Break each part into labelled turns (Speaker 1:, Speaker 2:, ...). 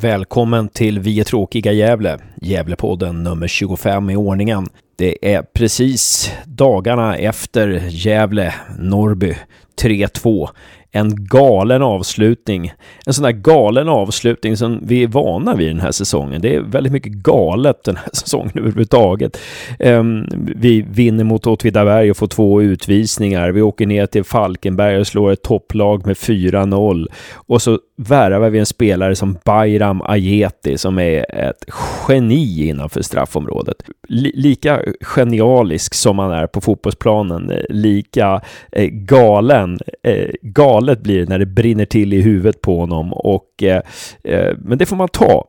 Speaker 1: Välkommen till Vi är tråkiga Gävle, Gävlepodden nummer 25 i ordningen. Det är precis dagarna efter Gävle-Norrby 3-2 en galen avslutning. En sån där galen avslutning som vi är vana vid den här säsongen. Det är väldigt mycket galet den här säsongen överhuvudtaget. Ehm, vi vinner mot Åtvidaberg och får två utvisningar. Vi åker ner till Falkenberg och slår ett topplag med 4-0. Och så värvar vi en spelare som Bayram Ajeti som är ett geni innanför straffområdet. Lika genialisk som han är på fotbollsplanen, lika eh, galen galen, eh, galet blir det när det brinner till i huvudet på honom. Och, eh, eh men det får man ta.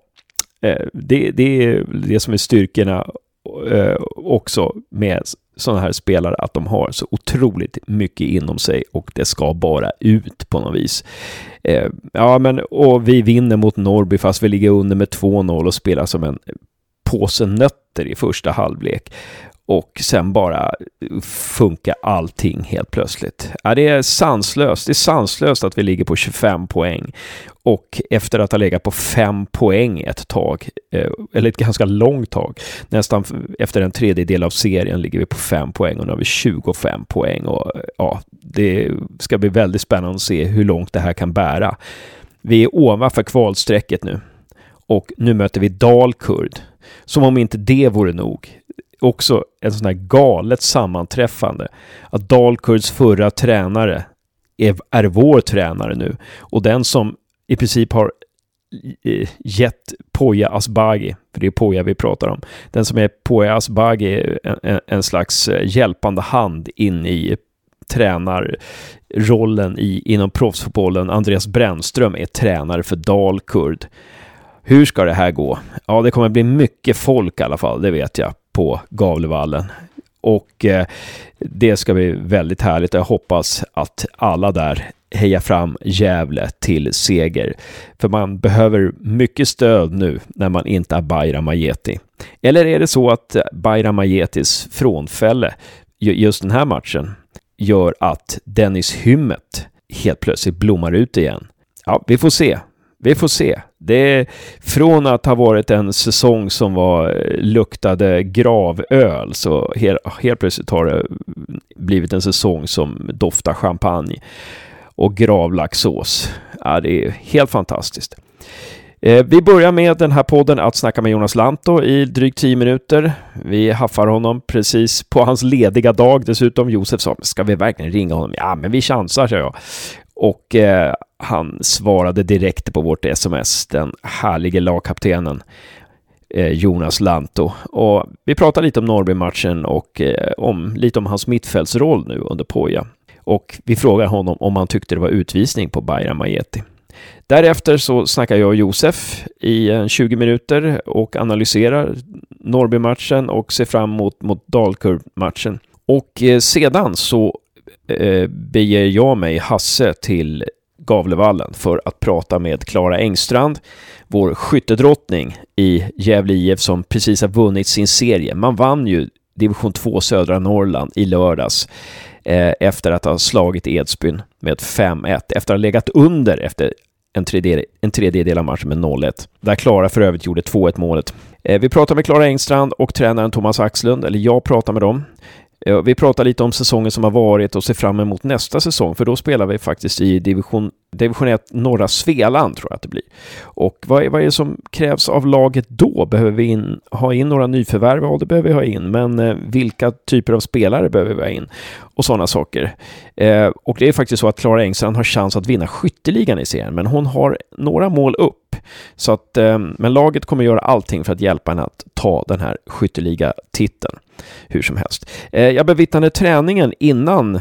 Speaker 1: Eh, det, det är det som är styrkorna eh, också med sådana här spelare att de har så otroligt mycket inom sig och det ska bara ut på något vis. Eh, ja, men och vi vinner mot Norrby fast vi ligger under med 2-0 och spelar som en påse nötter i första halvlek och sen bara funkar allting helt plötsligt. Ja, det är sanslöst. Det är sanslöst att vi ligger på 25 poäng och efter att ha legat på 5 poäng ett tag, eh, eller ett ganska långt tag, nästan efter en tredjedel av serien ligger vi på 5 poäng och nu har vi 25 poäng och eh, ja, det ska bli väldigt spännande att se hur långt det här kan bära. Vi är ovanför kvalstrecket nu och nu möter vi Dalkurd. Som om inte det vore nog också ett sånt här galet sammanträffande. Att Dalkurds förra tränare är, är vår tränare nu. Och den som i princip har eh, gett Poya Asbaghi, för det är Poya vi pratar om, den som är Poya Asbaghi, en, en, slags eh, hjälpande hand in i tränarrollen i, inom proffsfotbollen. Andreas Brännström är tränare för Dalkurd. Hur ska det här gå? Ja, det kommer bli mycket folk i alla fall, det vet jag på Gavlevallen. Och eh, det ska bli väldigt härligt jag hoppas att alla där hejar fram Gävle till seger. För man behöver mycket stöd nu när man inte är Bayram Ajeti. Eller är det så att Bayram Ajetis frånfälle just den här matchen gör att Dennis Hymmet helt plötsligt blommar ut igen? Ja, vi får se. Vi får se. Det är från att ha varit en säsong som var, eh, luktade gravöl så helt, helt plötsligt har det blivit en säsong som doftar champagne och gravlaxsås. Ja, det är helt fantastiskt. Eh, vi börjar med den här podden att snacka med Jonas Lanto i drygt 10 minuter. Vi haffar honom precis på hans lediga dag dessutom. Josef sa, ska vi verkligen ringa honom? Ja, men vi chansar, sa jag. Och eh, han svarade direkt på vårt sms, den härlige lagkaptenen eh, Jonas Lanto. Och vi pratade lite om Norrby-matchen och eh, om, lite om hans mittfältsroll nu under Poja. Och vi frågar honom om han tyckte det var utvisning på Bayram Majeti. Därefter så snackar jag och Josef i eh, 20 minuter och analyserar Norrby-matchen och ser fram emot mot Dalkurd-matchen. Och eh, sedan så eh, beger jag mig, Hasse, till Gavlevallen för att prata med Klara Engstrand, vår skyttedrottning i Gävle IF som precis har vunnit sin serie. Man vann ju division 2 södra Norrland i lördags eh, efter att ha slagit Edsbyn med 5-1, efter att ha legat under efter en tredjedel, en tredjedel av matchen med 0-1. Där Klara för övrigt gjorde 2-1 målet. Eh, vi pratar med Klara Engstrand och tränaren Thomas Axlund, eller jag pratar med dem. Vi pratar lite om säsongen som har varit och ser fram emot nästa säsong, för då spelar vi faktiskt i division, division 1 norra Svealand, tror jag att det blir. Och vad är, vad är det som krävs av laget då? Behöver vi in, ha in några nyförvärv? Ja, det behöver vi ha in, men eh, vilka typer av spelare behöver vi ha in? Och sådana saker. Eh, och det är faktiskt så att Klara Engstrand har chans att vinna skytteligan i serien, men hon har några mål upp så att, eh, men laget kommer göra allting för att hjälpa henne att ta den här skytteliga-titeln. Hur som helst. Eh, jag bevittnade träningen innan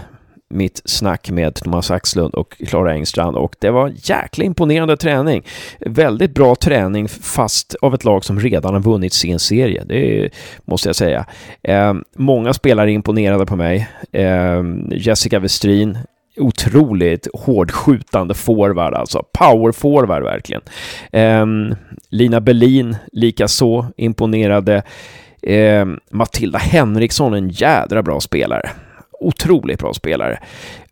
Speaker 1: mitt snack med Thomas Axlund och Klara Engstrand och det var jäkla imponerande träning. Väldigt bra träning fast av ett lag som redan har vunnit sin serie. Det måste jag säga. Eh, många spelare imponerade på mig. Eh, Jessica Westrin otroligt hårdskjutande forward, alltså power forward verkligen. Eh, Lina Berlin likaså imponerade. Eh, Matilda Henriksson, en jädra bra spelare. Otroligt bra spelare.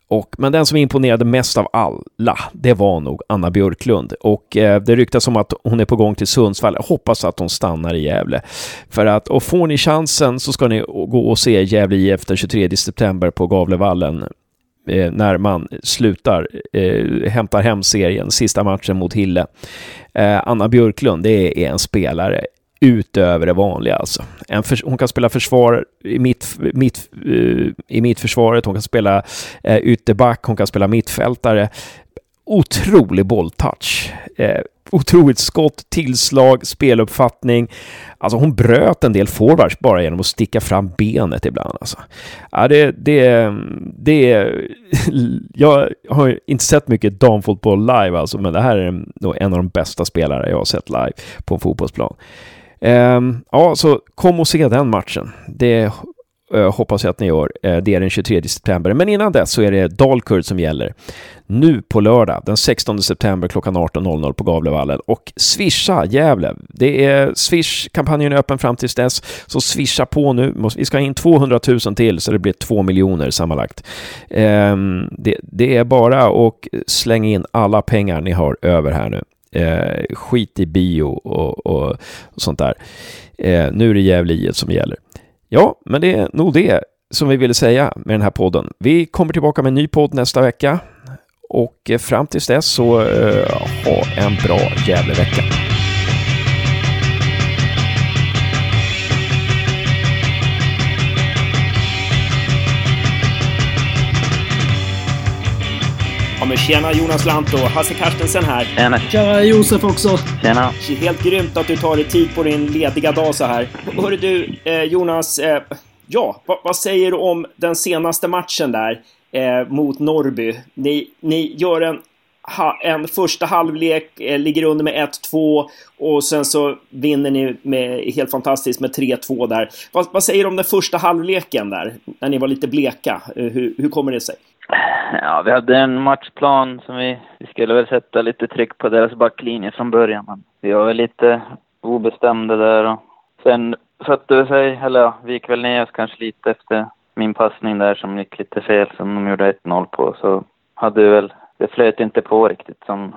Speaker 1: Och, men den som imponerade mest av alla, det var nog Anna Björklund. Och eh, det ryktas om att hon är på gång till Sundsvall. Jag hoppas att hon stannar i Gävle. För att, och får ni chansen så ska ni gå och se Gävle IF den 23 september på Gavlevallen. Eh, när man slutar, eh, hämtar hem serien, sista matchen mot Hille. Eh, Anna Björklund, det är en spelare utöver det vanliga alltså. En för, hon kan spela försvar i, mitt, mitt, uh, i mittförsvaret, hon kan spela uh, ytterback, hon kan spela mittfältare. Otrolig bolltouch. Uh, otroligt skott, tillslag, speluppfattning. Alltså hon bröt en del forwards bara genom att sticka fram benet ibland. Alltså. Ja, det, det, det, jag har inte sett mycket damfotboll live alltså, men det här är nog en av de bästa spelare jag har sett live på en fotbollsplan. Ehm, ja, så kom och se den matchen. Det eh, hoppas jag att ni gör. Eh, det är den 23 september. Men innan dess så är det Dalkurd som gäller. Nu på lördag, den 16 september klockan 18.00 på Gavlevallen. Och swisha Gävle. Det är Swish-kampanjen är öppen fram tills dess. Så swisha på nu. Vi ska ha in 200 000 till så det blir 2 miljoner sammanlagt. Ehm, det, det är bara att slänga in alla pengar ni har över här nu. Eh, skit i bio och, och, och sånt där. Eh, nu är det Gävle som gäller. Ja, men det är nog det som vi ville säga med den här podden. Vi kommer tillbaka med en ny podd nästa vecka och eh, fram tills dess så eh, ha en bra Gävlevecka.
Speaker 2: Ja, men tjena Jonas Lantto, Hasse Carstensen här.
Speaker 3: Tjena.
Speaker 4: Tjena Josef också.
Speaker 3: Tjena.
Speaker 2: Helt grymt att du tar dig tid på din lediga dag så här. Hörru du, eh, Jonas. Eh, ja, vad, vad, säger du om den senaste matchen där eh, mot Norrby? Ni, ni gör en, ha, en första halvlek, eh, ligger under med 1-2 och sen så vinner ni med, helt fantastiskt med 3-2 där. Vad, vad, säger du om den första halvleken där, när ni var lite bleka? Eh, hur, hur kommer det sig?
Speaker 3: Ja, vi hade en matchplan som vi, vi skulle väl sätta lite tryck på deras alltså backlinje från början. Men vi var väl lite obestämda där och sen satte det sig, eller ja, vi gick väl ner oss kanske lite efter min passning där som gick lite fel som de gjorde 1-0 på. Så hade vi väl, det flöt inte på riktigt som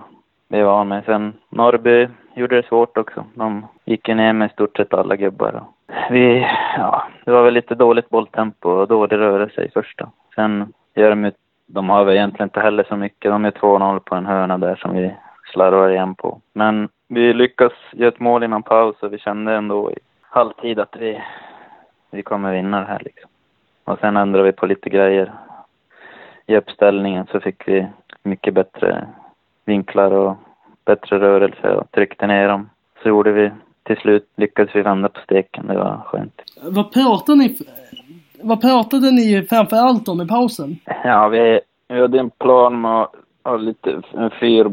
Speaker 3: vi var med. Sen Norrby gjorde det svårt också. De gick ner med i stort sett alla gubbar. Vi, ja, det var väl lite dåligt bolltempo och dålig rörelse i första. Sen gör de de har väl egentligen inte heller så mycket. De är 2-0 på en hörna där som vi slarvar igen på. Men vi lyckas göra ett mål innan paus och vi kände ändå i halvtid att vi, vi kommer vinna det här liksom. Och sen ändrade vi på lite grejer i uppställningen så fick vi mycket bättre vinklar och bättre rörelse och tryckte ner dem. Så gjorde vi till slut, lyckades vi vända på steken. Det var skönt.
Speaker 4: Vad pratar ni vad pratade ni framför allt om i pausen?
Speaker 3: Ja, vi, vi hade en plan med att ha lite en fyr,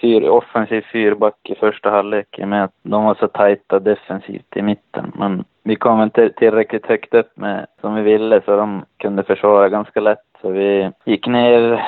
Speaker 3: fyr, offensiv fyrback i första halvlek med att de var så tajta defensivt i mitten. Men vi kom inte tillräckligt högt upp med som vi ville så de kunde försvara ganska lätt. Så vi gick ner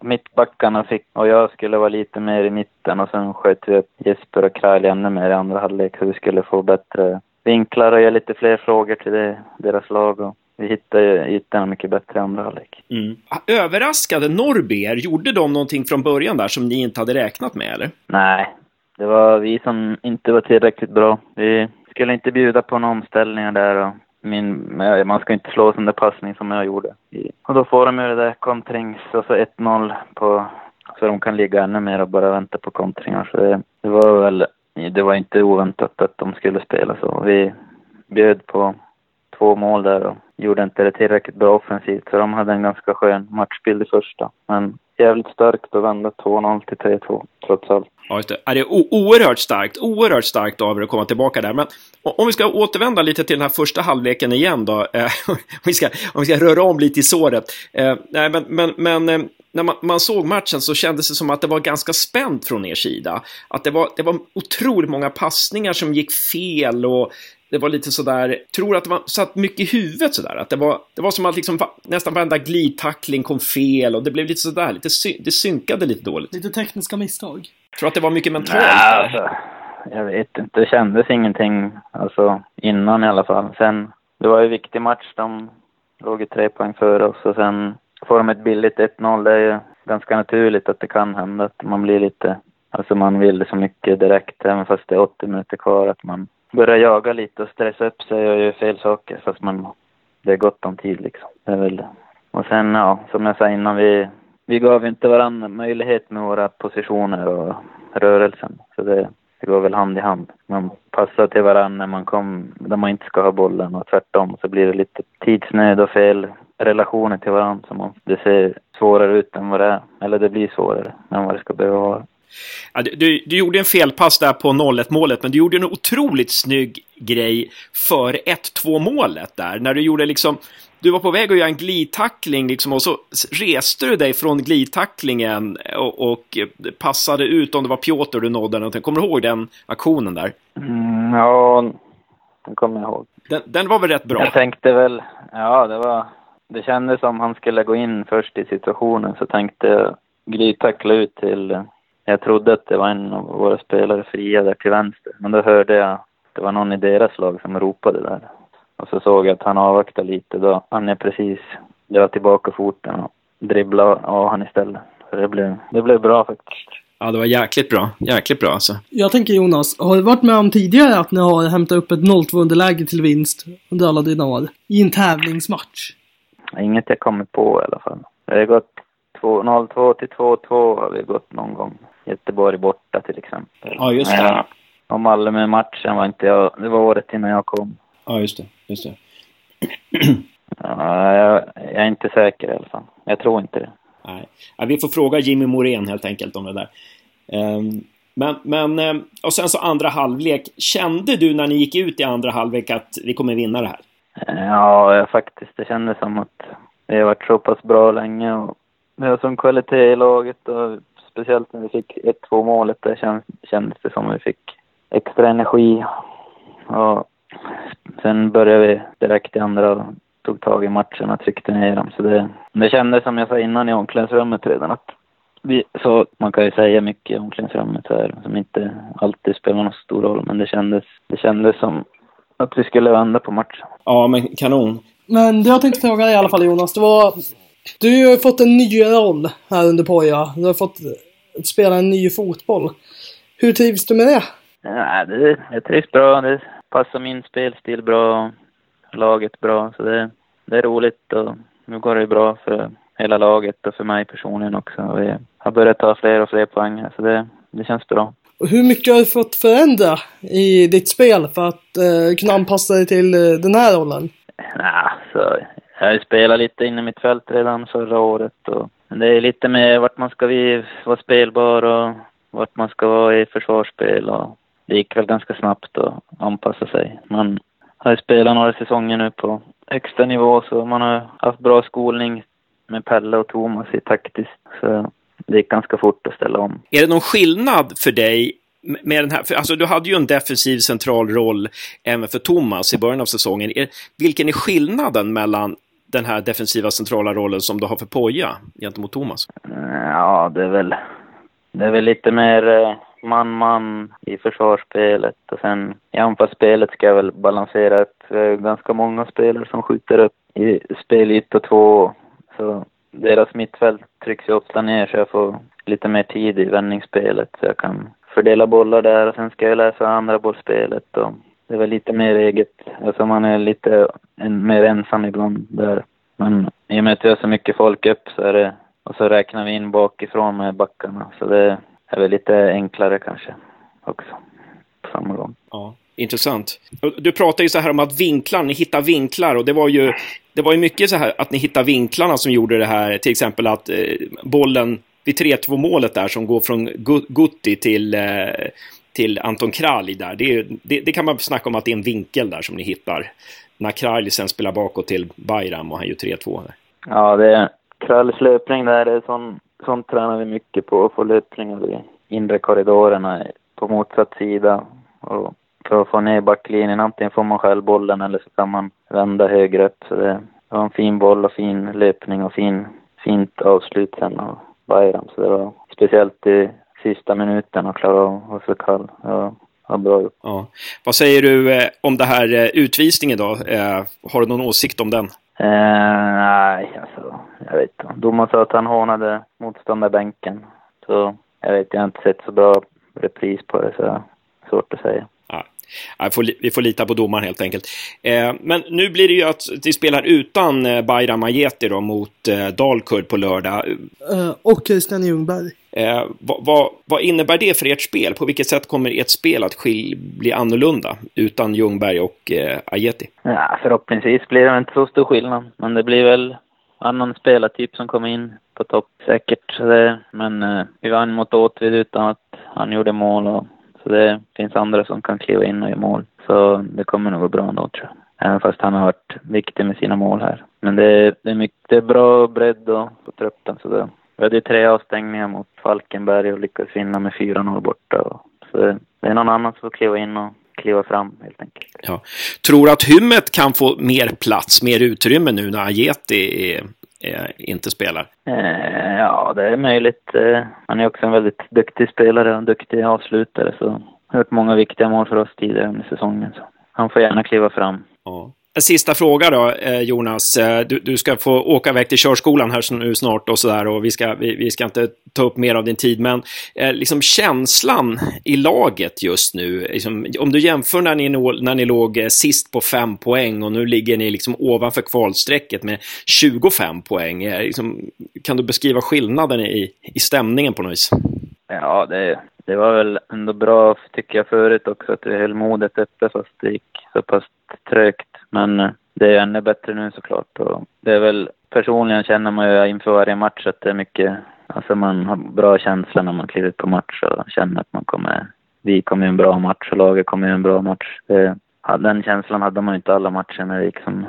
Speaker 3: mittbackarna fick, och jag skulle vara lite mer i mitten och sen sköt vi upp Jesper och Kralj ännu mer i andra halvlek så vi skulle få bättre vinklar och ge lite fler frågor till det, deras lag. Och vi hittade ytorna mycket bättre i andra halvlek.
Speaker 2: Mm. Överraskade Norrby er? Gjorde de någonting från början där som ni inte hade räknat med, eller?
Speaker 3: Nej, det var vi som inte var tillräckligt bra. Vi skulle inte bjuda på några omställningar där och min, man ska inte slå sån där passning som jag gjorde. Och då får de ju det där kontrings, alltså 1-0 på, så de kan ligga ännu mer och bara vänta på kontringar. Så det, det var väl det var inte oväntat att de skulle spela så. Vi bjöd på två mål där och gjorde inte det tillräckligt bra offensivt så de hade en ganska skön matchbild i första. Men jävligt starkt att vända 2-0 till 3-2 trots allt.
Speaker 2: Ja, just det. Ja, det är oerhört starkt, oerhört starkt av er att komma tillbaka där. Men om vi ska återvända lite till den här första halvleken igen då. Eh, om, vi ska, om vi ska röra om lite i såret. Eh, nej, men, men, men eh, när man, man, såg matchen så kändes det som att det var ganska spänt från er sida. Att det var, det var otroligt många passningar som gick fel och det var lite sådär, tror att det var, satt mycket i huvudet sådär. Att det var, det var som att liksom nästan varenda glidtackling kom fel och det blev lite sådär, lite det synkade lite dåligt.
Speaker 4: Lite tekniska misstag.
Speaker 2: Tror att det var mycket mentalt?
Speaker 3: Nej, alltså, jag vet inte, det kändes ingenting, alltså innan i alla fall. Sen, det var ju en viktig match, de låg ju tre poäng före oss och sen får de ett billigt 1-0, det är ju ganska naturligt att det kan hända att man blir lite, alltså man vill så mycket direkt, även fast det är 80 minuter kvar, att man Börja jaga lite och stressa upp sig och göra fel saker fast man, det är gott om tid liksom. Det är väl det. Och sen, ja, som jag sa innan, vi, vi gav inte varandra möjlighet med våra positioner och rörelsen. Så det, det går väl hand i hand. Man passar till varandra när man kom, där man inte ska ha bollen och tvärtom. Så blir det lite tidsnöd och fel relationer till varandra. Så man, det ser svårare ut än vad det är. Eller det blir svårare än vad det ska behöva vara.
Speaker 1: Ja, du, du, gjorde en felpass där på 0-1 målet, men du gjorde en otroligt snygg grej för 1-2 målet där. När du gjorde liksom, du var på väg att göra en glidtackling liksom, och så reste du dig från glidtacklingen och, och passade ut om det var Piotr du nådde. Någonting. Kommer du ihåg den aktionen där?
Speaker 3: Mm, ja, den kommer jag ihåg.
Speaker 1: Den, den var väl rätt bra?
Speaker 3: Jag tänkte väl, ja det var, det kändes som han skulle gå in först i situationen så tänkte jag glidtackla ut till jag trodde att det var en av våra spelare fria där till vänster. Men då hörde jag att det var någon i deras lag som ropade där. Och så såg jag att han avvaktade lite. Då han är precis dra tillbaka foten och dribbla av han istället. Så det blev, det blev bra faktiskt.
Speaker 1: Ja, det var jäkligt bra. Jäkligt bra alltså.
Speaker 4: Jag tänker Jonas, har du varit med om tidigare att ni har hämtat upp ett 0-2 underläge till vinst under alla dina år? I en tävlingsmatch?
Speaker 3: Inget jag kommer på i alla fall. Det har gått 0-2 till 2-2 har vi gått någon gång. Göteborg borta till exempel.
Speaker 1: Ja, just det. Ja,
Speaker 3: och Malmö-matchen var inte jag, det var året innan jag kom.
Speaker 1: Ja, just det. Just det.
Speaker 3: ja, jag, jag, är inte säker i alla fall. Jag tror inte det.
Speaker 1: Nej. Ja, vi får fråga Jimmy Morén helt enkelt om det där. Um, men, men, ehm, och sen så andra halvlek. Kände du när ni gick ut i andra halvlek att vi kommer vinna det här?
Speaker 3: Ja, faktiskt. Det kändes som att vi har varit så pass bra länge och vi har sån kvalitet i laget och speciellt när vi fick 1-2 målet där kändes, kändes det som att vi fick extra energi. Och sen började vi direkt i andra och tog tag i matchen och tryckte ner dem. Så det, det kändes som jag sa innan i omklädningsrummet redan att vi, så man kan ju säga mycket i omklädningsrummet här som inte alltid spelar någon stor roll, men det kändes, det kändes som att vi skulle vända på matchen.
Speaker 1: Ja, men kanon.
Speaker 4: Men det jag tänkte fråga dig i alla fall Jonas, det var du har ju fått en ny roll här under Poja. Du har fått spela en ny fotboll. Hur trivs du med det?
Speaker 3: Ja, det jag trivs bra. Det passar min spelstil bra. Laget bra. Så det, det är roligt och nu går det bra för hela laget och för mig personligen också. Vi har börjat ta fler och fler poäng här, så det, det känns bra.
Speaker 4: Och hur mycket har du fått förändra i ditt spel för att eh, kunna anpassa dig till eh, den här rollen?
Speaker 3: Ja, så jag spelade lite inne i mitt fält redan förra året och det är lite med vart man ska vara spelbar och vart man ska vara i försvarsspel och det gick väl ganska snabbt att anpassa sig. Man har ju spelat några säsonger nu på högsta nivå så man har haft bra skolning med Pelle och Thomas i taktiskt. Så det gick ganska fort att ställa om.
Speaker 1: Är det någon skillnad för dig med den här, för alltså du hade ju en defensiv central roll även för Thomas i början av säsongen. Vilken är skillnaden mellan den här defensiva centrala rollen som du har för Poja gentemot Thomas?
Speaker 3: Mm, ja, det är väl, det är väl lite mer eh, man-man i försvarsspelet och sen i anfallsspelet ska jag väl balansera upp eh, ganska många spelare som skjuter upp i spelyta två. Så deras mittfält trycks ju ofta ner så jag får lite mer tid i vändningsspelet så jag kan fördela bollar där och sen ska jag läsa andra bollspelet och det är väl lite mer eget. Alltså man är lite en, mer ensam ibland där. Men i och med att vi har så mycket folk upp så är det, och så räknar vi in bakifrån med backarna. Så det är väl lite enklare kanske också på samma gång.
Speaker 1: Ja, intressant. Du pratar ju så här om att vinklar, ni hittar vinklar och det var ju, det var ju mycket så här att ni hittar vinklarna som gjorde det här, till exempel att eh, bollen vid 3-2 målet där som går från Gutti till eh, till Anton Kralj där. Det, det, det, kan man snacka om att det är en vinkel där som ni hittar. När Kralj sen spelar bakåt till Bayram och han gör 3-2.
Speaker 3: Ja, det är Kralls löpning där. Det är sån, sånt tränar vi mycket på. Att få löpningar i inre korridorerna på motsatt sida. Och för att få ner backlinjen, antingen får man själv bollen eller så kan man vända högre upp. Så det var en fin boll och fin löpning och fin, fint avslut sen av Bayram. Så det var speciellt i sista minuten och klara av att vara så kall. Ja, ja, bra.
Speaker 1: Ja. Vad säger du eh, om det här eh, utvisningen då? Eh, har du någon åsikt om den?
Speaker 3: Eh, nej, alltså, jag vet inte. Domaren sa att han hånade motståndarbänken. Så jag vet, jag har inte sett så bra repris på det, så svårt att säga.
Speaker 2: Ja, vi, får, vi får lita på domaren helt enkelt. Eh, men nu blir det ju att vi spelar utan eh, Bayram Ajeti då mot eh, Dalkurd på lördag.
Speaker 4: Eh, och Christian Ljungberg.
Speaker 2: Eh, vad, vad, vad, innebär det för ert spel? På vilket sätt kommer ert spel att skil, bli annorlunda utan Ljungberg och eh, Ajeti?
Speaker 3: Ja, förhoppningsvis blir det inte så stor skillnad, men det blir väl annan spelartyp som kommer in på topp säkert. Det, men eh, vi vann mot Åtvid utan att han gjorde mål och så det finns andra som kan kliva in och göra mål. Så det kommer nog gå bra ändå tror jag. Även fast han har varit viktig med sina mål här. Men det är, det är, mycket, det är bra bredd på truppen. Så det, vi hade tre avstängningar mot Falkenberg och lyckades vinna med 4-0 borta. Så det, det är någon annan som får kliva in och kliva fram helt enkelt.
Speaker 2: Ja. Tror du att Hymmet kan få mer plats, mer utrymme nu när Ajeti är, är, inte spelar?
Speaker 3: Eh, ja, det är möjligt. Eh, han är också en väldigt duktig spelare och en duktig avslutare. Så har gjort många viktiga mål för oss tidigare under säsongen. Så han får gärna kliva fram.
Speaker 2: Ja. En sista fråga då, eh, Jonas. Eh, du, du, ska få åka iväg till körskolan här nu snart och sådär och vi ska, vi, vi, ska inte ta upp mer av din tid. Men eh, liksom känslan i laget just nu, liksom, om du jämför när ni, när ni låg eh, sist på fem poäng och nu ligger ni liksom ovanför kvalstrecket med 25 poäng. Eh, liksom, kan du beskriva skillnaden i, i stämningen på något vis?
Speaker 3: Ja, det, det var väl ändå bra, tycker jag, förut också att vi höll modet uppe fast det gick så pass trögt. Men eh, det är ännu bättre nu såklart. Och det är väl, personligen känner man ju inför varje match att det är mycket, alltså man har bra känsla när man kliver ut på match och känner att man kommer, vi kommer en bra match och laget kommer en bra match. Det, den känslan hade man ju inte alla matcher när det gick som,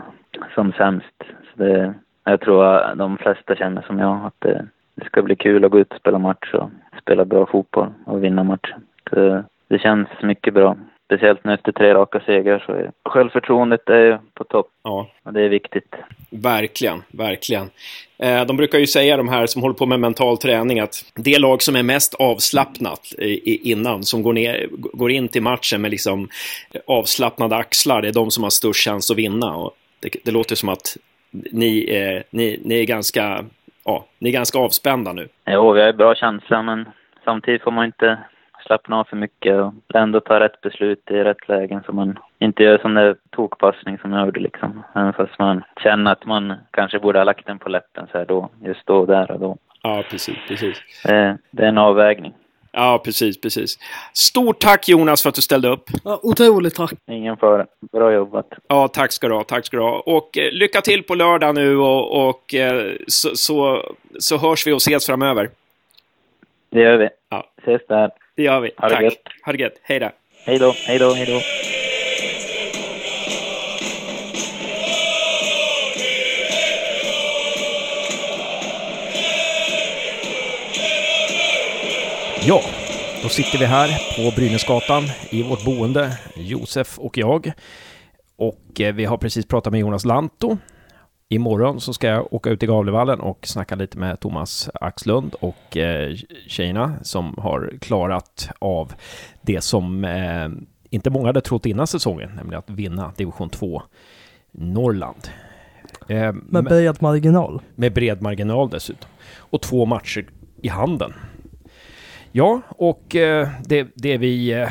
Speaker 3: som sämst. Så det, jag tror att de flesta känner som jag, att det, det ska bli kul att gå ut och spela match och spela bra fotboll och vinna matchen. Det, det känns mycket bra. Speciellt nu efter tre raka segrar så är självförtroendet är på topp. Ja. Och det är viktigt.
Speaker 2: Verkligen, verkligen. Eh, de brukar ju säga, de här som håller på med mental träning, att det lag som är mest avslappnat innan, som går, ner, går in till matchen med liksom avslappnade axlar, det är de som har störst chans att vinna. Och det, det låter som att ni, är, ni, ni är ganska ja, ni är ganska avspända nu.
Speaker 3: Jo, vi har bra känsla, men samtidigt får man inte slappna av för mycket och ändå ta rätt beslut i rätt lägen så man inte gör sån där tokpassning som jag gjorde liksom. Även fast man känner att man kanske borde ha lagt den på läppen så här då, just då, där och då.
Speaker 2: Ja, precis, precis.
Speaker 3: Det, det är en avvägning.
Speaker 2: Ja, precis, precis. Stort tack Jonas för att du ställde upp.
Speaker 4: Ja, otroligt tack.
Speaker 3: Ingen fara. Bra jobbat.
Speaker 2: Ja, tack ska du ha. Tack ska du ha. Och eh, lycka till på lördag nu och, och eh, så, så, så hörs vi och ses framöver.
Speaker 3: Det gör vi. Ja. Ses där.
Speaker 2: Det gör vi.
Speaker 3: Ha
Speaker 2: Tack.
Speaker 3: det gött.
Speaker 2: Ha det gött. Hej då.
Speaker 3: Hej då. Hej då. Hej då.
Speaker 1: Ja, då sitter vi här på Brynäsgatan i vårt boende, Josef och jag. Och eh, vi har precis pratat med Jonas Lanto Imorgon så ska jag åka ut till Gavlevallen och snacka lite med Thomas Axlund och eh, tjejerna som har klarat av det som eh, inte många hade trott innan säsongen, nämligen att vinna division 2 Norrland.
Speaker 4: Eh, med bred marginal.
Speaker 1: Med bred marginal dessutom. Och två matcher i handen. Ja, och eh, det, det vi... Eh,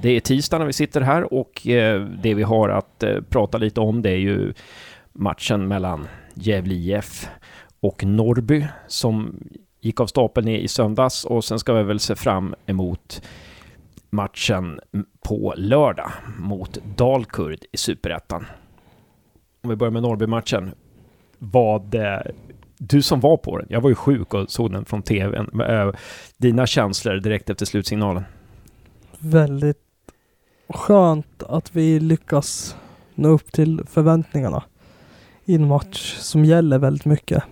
Speaker 1: det är tisdag när vi sitter här och eh, det vi har att eh, prata lite om det är ju matchen mellan Gävle IF och Norrby som gick av stapeln i söndags och sen ska vi väl se fram emot matchen på lördag mot Dalkurd i Superettan. Om vi börjar med Norrby-matchen. Vad... Eh, du som var på den, jag var ju sjuk och såg den från tvn. Eh, dina känslor direkt efter slutsignalen?
Speaker 4: Väldigt skönt att vi lyckas nå upp till förväntningarna i en match som gäller väldigt mycket.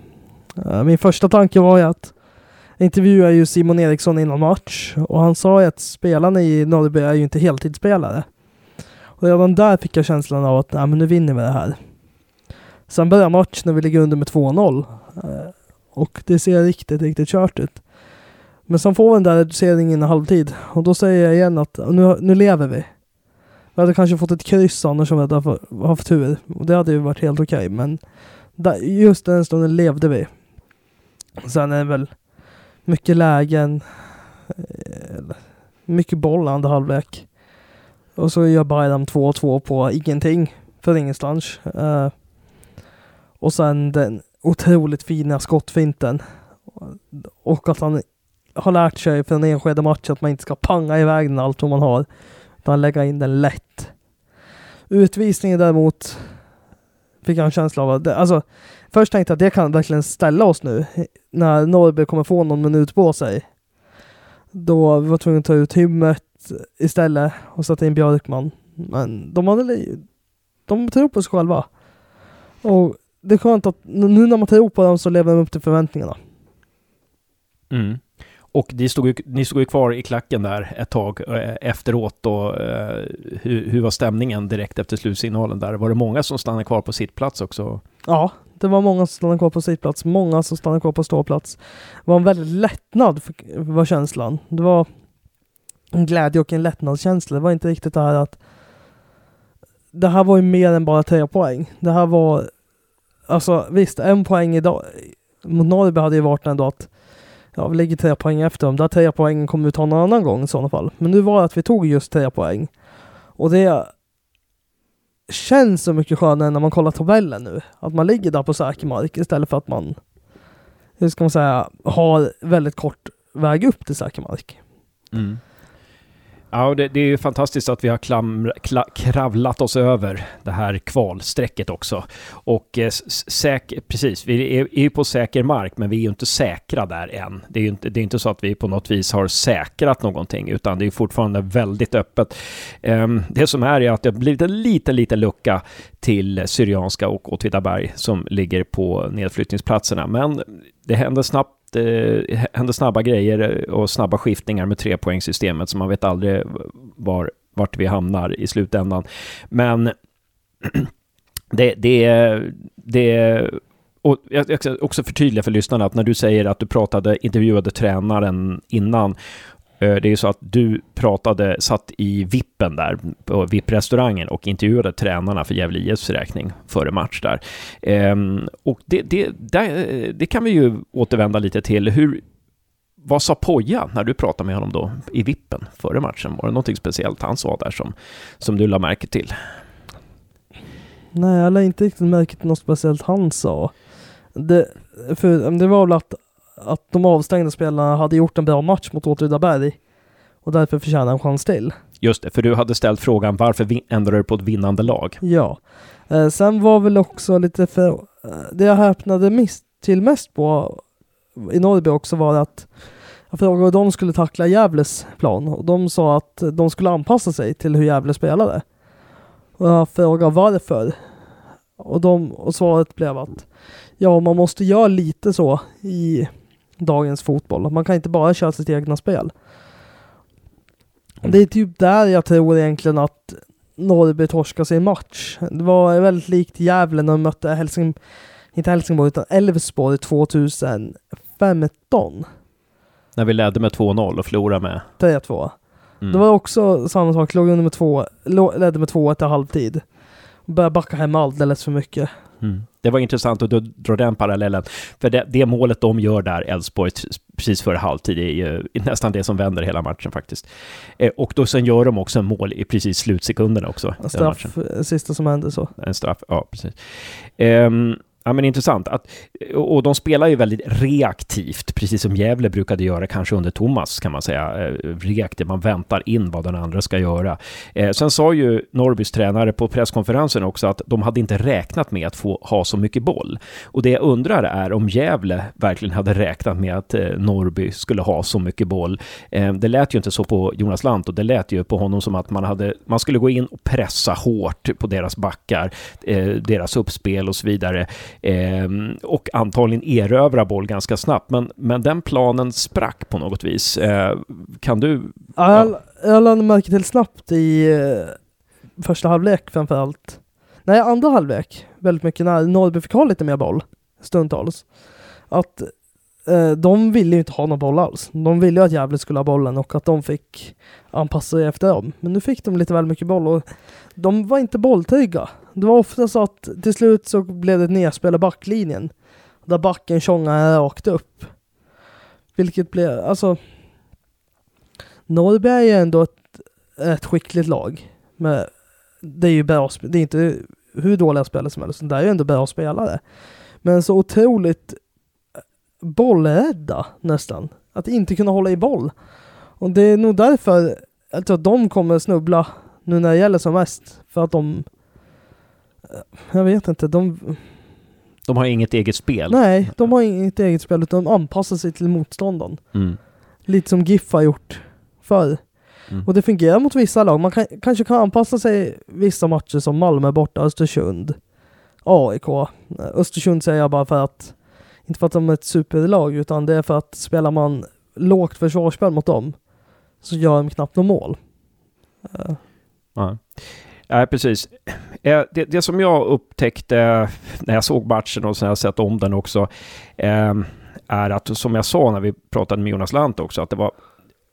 Speaker 4: Eh, min första tanke var ju att intervjua ju Simon Eriksson innan match och han sa ju att spelarna i Norrby är ju inte heltidsspelare. Och redan där fick jag känslan av att nej, men nu vinner vi det här. Sen börjar matchen när vi ligger under med 2-0 eh, och det ser riktigt, riktigt kört ut. Men sen får vi den där reduceringen i halvtid och då säger jag igen att nu, nu lever vi. Vi hade kanske fått ett kryss annars om vi hade haft tur. Och det hade ju varit helt okej. Okay, men där, just den stunden levde vi. Sen är det väl mycket lägen. Eh, mycket boll andra halvlek. Och så gör Bayram 2-2 på ingenting. För ingenstans. Uh, och sen den otroligt fina skottfinten. Och att han har lärt sig för en enskilda match att man inte ska panga iväg den allt vad man har. Utan lägga in den lätt. Utvisningen däremot fick jag en känsla av att, det, alltså först tänkte jag att det kan verkligen ställa oss nu när Norrby kommer få någon minut på sig. Då var vi tvungna att ta ut Hymmet istället och sätta in Björkman. Men de hade de tror på sig själva. Och det är skönt att nu när man tror på dem så lever de upp till förväntningarna.
Speaker 1: Mm. Och ni stod, ju, ni stod ju kvar i klacken där ett tag eh, efteråt och eh, hur, hur, var stämningen direkt efter slutsignalen där? Var det många som stannade kvar på sitt plats också?
Speaker 4: Ja, det var många som stannade kvar på sitt plats, många som stannade kvar på ståplats. Det var en väldigt lättnad, för, var känslan. Det var en glädje och en lättnadskänsla. Det var inte riktigt det här att det här var ju mer än bara tre poäng. Det här var, alltså visst, en poäng idag mot Norrby hade ju varit ändå att ja, vi ligger tre poäng efter dem. Där tre poängen kommer vi ta någon annan gång i sådana fall. Men nu var det att vi tog just tre poäng. Och det känns så mycket skönare när man kollar tabellen nu. Att man ligger där på säker mark istället för att man, hur ska man säga, har väldigt kort väg upp till säker mark.
Speaker 1: Mm. Ja, det, det, är ju fantastiskt att vi har klam, kla, kravlat oss över det här kvalstrecket också. Och eh, säk, precis, vi är, är ju på säker mark, men vi är ju inte säkra där än. Det är ju inte, det är inte så att vi på något vis har säkrat någonting, utan det är fortfarande väldigt öppet. Eh, det som är är att det har blivit en liten, liten lucka till Syrianska och Åtvidaberg som ligger på nedflyttningsplatserna. Men det händer snabbt det eh, händer snabba grejer eh, och snabba skiftningar med trepoängssystemet så man vet aldrig var, vart vi hamnar i slutändan. Men det, det, det och jag ska också förtydliga för lyssnarna att när du säger att du pratade, intervjuade tränaren innan Eh, det är så att du pratade, satt i vippen där på VIP-restaurangen och intervjuade tränarna för Gävle IFs räkning före match där. Ehm, och det, det, det, det kan vi ju återvända lite till. Hur, vad sa Poja när du pratade med honom då i vippen före matchen? Var det någonting speciellt han sa där som, som du la märke till?
Speaker 4: Nej, jag lade inte riktigt märke till något speciellt han sa. Det, för det var väl att att de avstängda spelarna hade gjort en bra match mot Åtvidaberg och därför förtjänar en chans till.
Speaker 1: Just det, för du hade ställt frågan varför ändrade du på ett vinnande lag?
Speaker 4: Ja. Eh, sen var väl också lite för... Eh, det jag häpnade mest, till mest på i Norrby också var att jag frågade hur de skulle tackla Gävles plan och de sa att de skulle anpassa sig till hur Gävle spelade. Och jag frågade varför. Och, de, och svaret blev att ja, man måste göra lite så i dagens fotboll. Man kan inte bara köra sitt egna spel. Det är typ där jag tror egentligen att Norrby torskade sin match. Det var väldigt likt Gävle när de mötte Helsing, inte Helsingborg utan Elfsborg 2015.
Speaker 1: När vi ledde med 2-0 och förlorade med?
Speaker 4: 3-2. Mm. Det var också samma sak, låg under med 2, ledde med 2 1 halvtid. Började backa hem alldeles för mycket.
Speaker 1: Mm. Det var intressant att du drar den parallellen. För det, det målet de gör där, Elfsborg, precis före halvtid, är ju nästan det som vänder hela matchen faktiskt. Eh, och då sen gör de också en mål i precis slutsekunderna också.
Speaker 4: En straff, sista som hände så.
Speaker 1: En straff, ja precis. Um, Ja, men intressant. Att, och de spelar ju väldigt reaktivt, precis som Gävle brukade göra, kanske under Thomas kan man säga. Eh, reaktivt, man väntar in vad den andra ska göra. Eh, sen sa ju Norrbys tränare på presskonferensen också att de hade inte räknat med att få ha så mycket boll. Och det jag undrar är om Gävle verkligen hade räknat med att eh, Norrby skulle ha så mycket boll. Eh, det lät ju inte så på Jonas Lant och det lät ju på honom som att man, hade, man skulle gå in och pressa hårt på deras backar, eh, deras uppspel och så vidare. Eh, och antagligen erövra boll ganska snabbt. Men, men den planen sprack på något vis. Eh, kan du...
Speaker 4: Ja, jag, jag lade märke till snabbt i eh, första halvlek framför allt. Nej, andra halvlek väldigt mycket när Norrby fick ha lite mer boll stundtals. Att eh, de ville ju inte ha någon boll alls. De ville ju att Gävle skulle ha bollen och att de fick anpassa sig efter dem. Men nu fick de lite väl mycket boll och de var inte bolltrygga. Det var ofta så att till slut så blev det ett nedspel i backlinjen. Där backen tjongade rakt upp. Vilket blev, alltså... Norrberg är ändå ett, ett skickligt lag. Men det är ju bra, det är inte hur dåliga spelare som helst, det är ju ändå bra spelare. Men så otroligt eh, bollrädda nästan. Att inte kunna hålla i boll. Och det är nog därför jag tror att de kommer snubbla nu när det gäller som mest. För att de... Jag vet inte, de...
Speaker 1: De har inget eget spel.
Speaker 4: Nej, de har inget eget spel utan de anpassar sig till motståndaren.
Speaker 1: Mm.
Speaker 4: Lite som GIF har gjort förr.
Speaker 1: Mm.
Speaker 4: Och det fungerar mot vissa lag. Man kan, kanske kan anpassa sig vissa matcher som Malmö borta, Östersund, AIK. Östersund säger jag bara för att, inte för att de är ett superlag, utan det är för att spelar man lågt försvarsspel mot dem så gör de knappt något mål. Eh,
Speaker 1: Ja. Nej, precis. Eh, det, det som jag upptäckte när jag såg matchen och sen har jag sett om den också, ehm, är att som jag sa när vi pratade med Jonas Lant också, att det var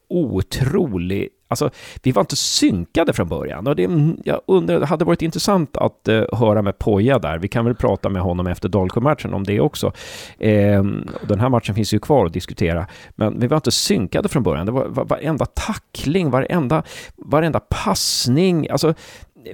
Speaker 1: otrolig... Alltså, vi var inte synkade från början. Och det, jag undrar, det hade varit intressant att eh, höra med Poja där. Vi kan väl prata med honom efter Dalkurd-matchen om det också. Eh, den här matchen finns ju kvar att diskutera. Men vi var inte synkade från början. Det var, var varenda tackling, varenda, varenda passning, alltså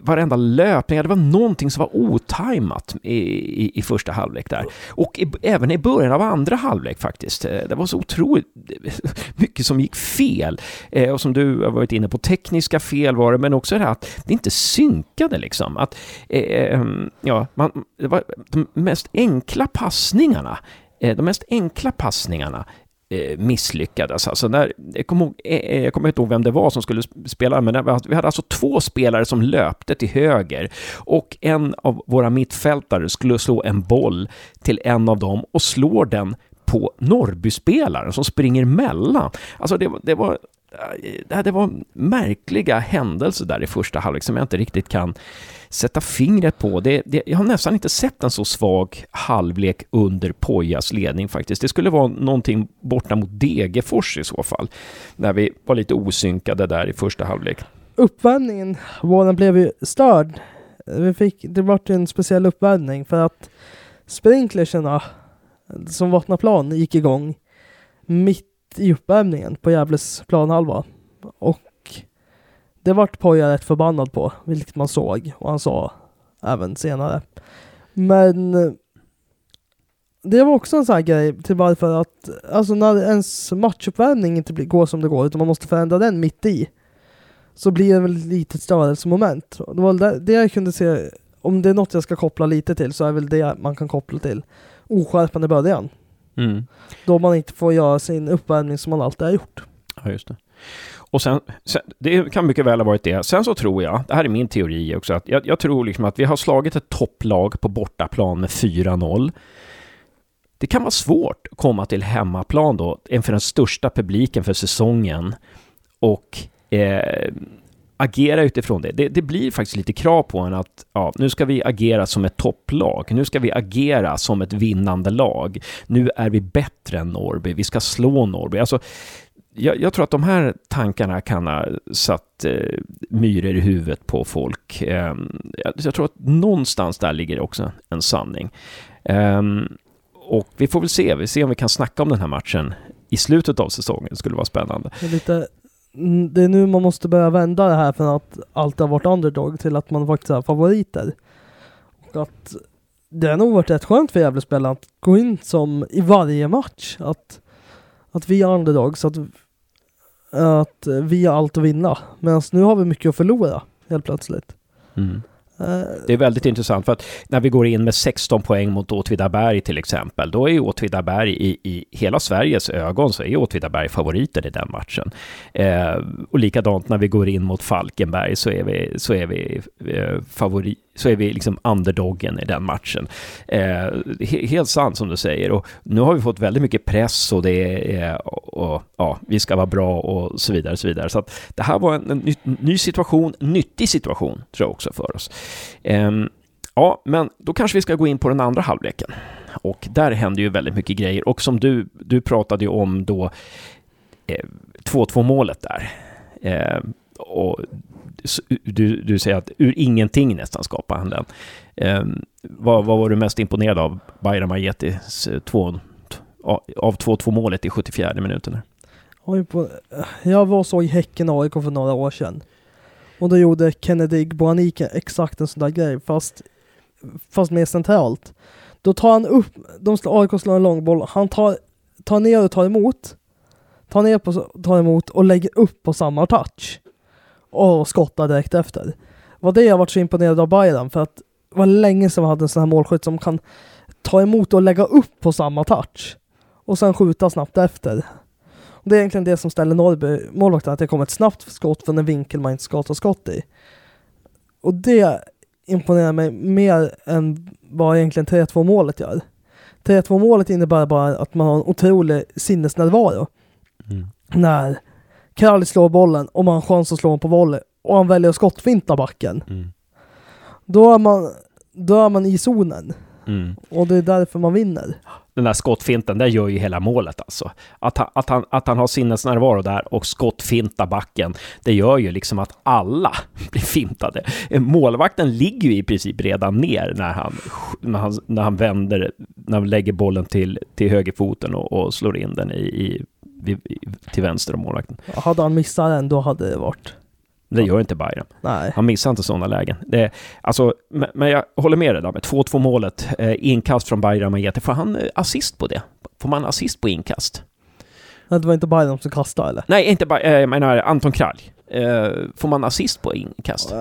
Speaker 1: varenda löpning, det var någonting som var otajmat i, i, i första halvlek där. Och i, även i början av andra halvlek faktiskt. Eh, det var så otroligt mycket som gick fel. Eh, och som du har varit inne på, tekniska fel var det, men också det här att det inte synkade liksom. Att, eh, mm, ja, man, det var de mest enkla passningarna de mest enkla passningarna Eh, misslyckades. Alltså när, jag, kommer ihåg, eh, eh, jag kommer inte ihåg vem det var som skulle spela, men vi hade alltså två spelare som löpte till höger och en av våra mittfältare skulle slå en boll till en av dem och slår den på Norrbyspelaren som springer mellan. Alltså det, det var det var märkliga händelser där i första halvlek som jag inte riktigt kan sätta fingret på. Det, det, jag har nästan inte sett en så svag halvlek under Pojas ledning faktiskt. Det skulle vara någonting borta mot Degerfors i så fall, när vi var lite osynkade där i första halvlek.
Speaker 4: uppvärmningen, våren blev ju störd. Vi fick, det var en speciell uppvärmning för att sprinklerserna som vattnar plan gick igång mitt i uppvärmningen på Gävles planhalva. Och det vart Poja rätt förbannad på, vilket man såg och han sa även senare. Men det var också en sån här grej till varför att, alltså när ens matchuppvärmning inte går som det går, utan man måste förändra den mitt i så blir det väl ett litet störelsemoment. Det var det jag kunde se, om det är något jag ska koppla lite till så är väl det man kan koppla till oskärpan i början.
Speaker 1: Mm.
Speaker 4: Då man inte får göra sin uppvärmning som man alltid har gjort.
Speaker 1: Ja, just det. Och sen, sen, det kan mycket väl ha varit det. Sen så tror jag, det här är min teori också, att jag, jag tror liksom att vi har slagit ett topplag på bortaplan med 4-0. Det kan vara svårt att komma till hemmaplan då, inför den största publiken för säsongen och eh, agera utifrån det. det. Det blir faktiskt lite krav på en att ja, nu ska vi agera som ett topplag. Nu ska vi agera som ett vinnande lag. Nu är vi bättre än Norrby. Vi ska slå Norrby. Alltså, jag, jag tror att de här tankarna kan ha satt eh, myror i huvudet på folk. Eh, jag, jag tror att någonstans där ligger också en sanning. Eh, och vi får väl se, vi ser om vi kan snacka om den här matchen i slutet av säsongen. Det skulle vara spännande.
Speaker 4: Det är, lite, Mm, det är nu man måste börja vända det här från att allt har varit underdog till att man faktiskt är favoriter. Och att det har nog varit rätt skönt för Gävlespelare att gå in som i varje match. Att, att vi är underdog så att, att vi har allt att vinna. Medan nu har vi mycket att förlora helt plötsligt.
Speaker 1: Mm.
Speaker 4: Eh,
Speaker 1: det är väldigt intressant för att när vi går in med 16 poäng mot Åtvidaberg till exempel, då är ju Åtvidaberg i, i hela Sveriges ögon så är Åtvidaberg favoriter i den matchen. Eh, och likadant när vi går in mot Falkenberg så är vi, så är vi eh, favorit så är vi liksom underdoggen i den matchen. Eh, helt sant som du säger. Och nu har vi fått väldigt mycket press och det är, eh, och, ja, vi ska vara bra och så vidare. Så, vidare. så att det här var en, en ny, ny situation, nyttig situation tror jag också för oss. Ehm, ja, men då kanske vi ska gå in på den andra halvleken. Och där händer ju väldigt mycket grejer. Och som du, du pratade ju om då, eh, 2-2 målet där. Eh, och du, du säger att ur ingenting nästan skapade han den. Eh, vad, vad var du mest imponerad av Bayram Ajetis eh, två, av 2-2 målet i 74 minuten?
Speaker 4: Jag var så i Häcken AIK för några år sedan. Och då gjorde Kennedy Boanika exakt en sån där grej, fast, fast mer centralt. Då tar han upp, de slår, AIK slår en långboll, han tar, tar ner och tar emot. Tar ner på, tar emot och lägger upp på samma touch. Och skottar direkt efter. Det var det jag varit så imponerad av Bayern för att det var länge sedan vi hade en sån här målskytt som kan ta emot och lägga upp på samma touch. Och sen skjuta snabbt efter. Och det är egentligen det som ställer Norrby målvakten, att det kommer ett snabbt skott från en vinkel man inte ska ta skott i. Och det imponerar mig mer än vad egentligen 3-2 målet gör. 3-2 målet innebär bara att man har en otrolig sinnesnärvaro. Mm. När Kralj slår bollen och man har chans att slå honom på volley och han väljer att skottfinta backen. Mm. Då, är man, då är man i zonen. Mm. Och det är därför man vinner
Speaker 1: den där skottfinten, det gör ju hela målet alltså. Att han, att han, att han har sinnesnärvaro där och skottfinta backen, det gör ju liksom att alla blir fintade. Målvakten ligger ju i princip redan ner när han, när han, när han vänder, när han lägger bollen till, till högerfoten och, och slår in den i, i, till vänster om målvakten.
Speaker 4: Hade han missat den, då hade det varit
Speaker 1: det gör inte Bayern. Nej. Han missar inte sådana lägen. Det, alltså, men jag håller med dig där med 2-2 målet, eh, inkast från Bayram Majete. Får han eh, assist på det? Får man assist på inkast?
Speaker 4: Det var inte Bayern som kastade eller?
Speaker 1: Nej, inte Bayern, eh, jag menar Anton Kralj. Uh, får man assist på inkast? Uh,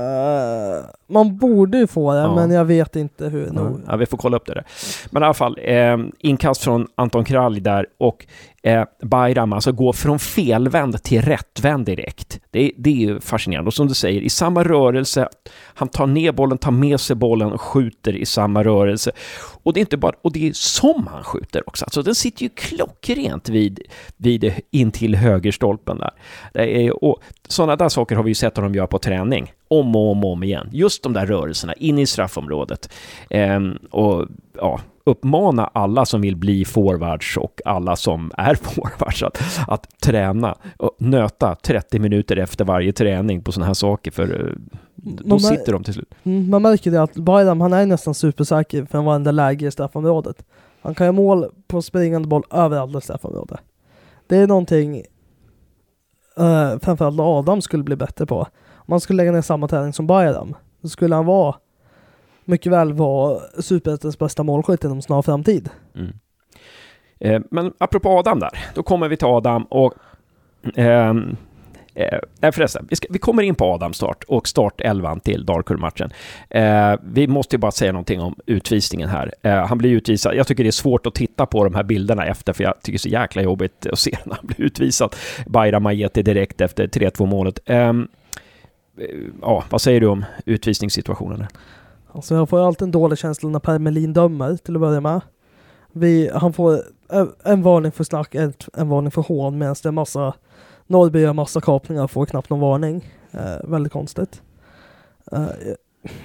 Speaker 4: man borde ju få det, ja. men jag vet inte hur.
Speaker 1: Ja, ja, vi får kolla upp det där. Men i alla fall, eh, inkast från Anton Kralj där och eh, Bayram alltså gå från felvänd till rättvänd direkt. Det, det är ju fascinerande. Och som du säger, i samma rörelse, han tar ner bollen, tar med sig bollen och skjuter i samma rörelse. Och det är inte bara, och det är som han skjuter också. Alltså den sitter ju klockrent vid, vid in till högerstolpen där. Det är, och sådana där saker har vi ju sett honom göra på träning om och om och om igen. Just de där rörelserna in i straffområdet. Eh, och ja, uppmana alla som vill bli forwards och alla som är forwards att, att träna och nöta 30 minuter efter varje träning på sådana här saker för eh, då sitter de till slut.
Speaker 4: Mm, man märker det att Bayram, han är nästan supersäker för varenda läge i straffområdet. Han kan göra mål på springande boll överallt i straffområdet. Det är någonting uh, framförallt Adam skulle bli bättre på. Om man skulle lägga ner samma träning som Bayram, så skulle han vara mycket väl vara superettans bästa målskytt inom snar framtid. Mm.
Speaker 1: Eh, men apropå Adam där, då kommer vi till Adam och ehm, Eh, eh, nej förresten, vi, ska, vi, kommer in på Adams start och startelvan till Darkur-matchen. Eh, vi måste ju bara säga någonting om utvisningen här. Eh, han blir utvisad. Jag tycker det är svårt att titta på de här bilderna efter, för jag tycker det är så jäkla jobbigt att se när han blir utvisad. Bayram Majeti direkt efter 3-2 målet. Ehm, eh, ja, vad säger du om utvisningssituationen?
Speaker 4: Alltså jag får alltid en dålig känsla när Per Melin dömer till att börja med. Vi, han får en varning för snack, en, en varning för hån medan det är massa Norrby gör massa kapningar och får knappt någon varning. Eh, väldigt konstigt. Eh,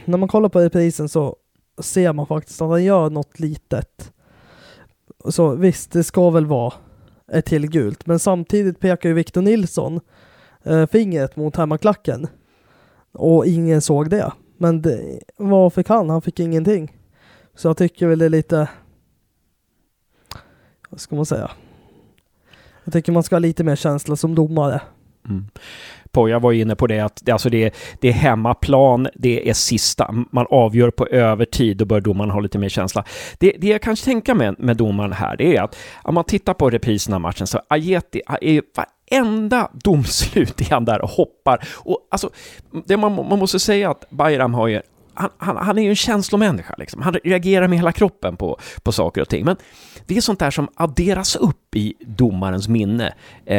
Speaker 4: när man kollar på reprisen så ser man faktiskt att han gör något litet. Så visst, det ska väl vara ett till gult, men samtidigt pekar ju Victor Nilsson eh, fingret mot hemmaklacken. Och ingen såg det. Men det, vad fick han? Han fick ingenting. Så jag tycker väl det är lite... Vad ska man säga? Jag tycker man ska ha lite mer känsla som domare. Mm.
Speaker 1: Poja var inne på det att det, alltså det, det är hemmaplan, det är sista, man avgör på övertid, då bör domaren ha lite mer känsla. Det, det jag kan tänka med, med domaren här, det är att om man tittar på reprisen av matchen så Ajeti är varenda domslut är han där och hoppar. Och alltså, det man, man måste säga att Bayram har ju han, han, han, är ju en känslomänniska, liksom. han reagerar med hela kroppen på, på saker och ting. Men det är sånt där som adderas upp i domarens minne. Eh,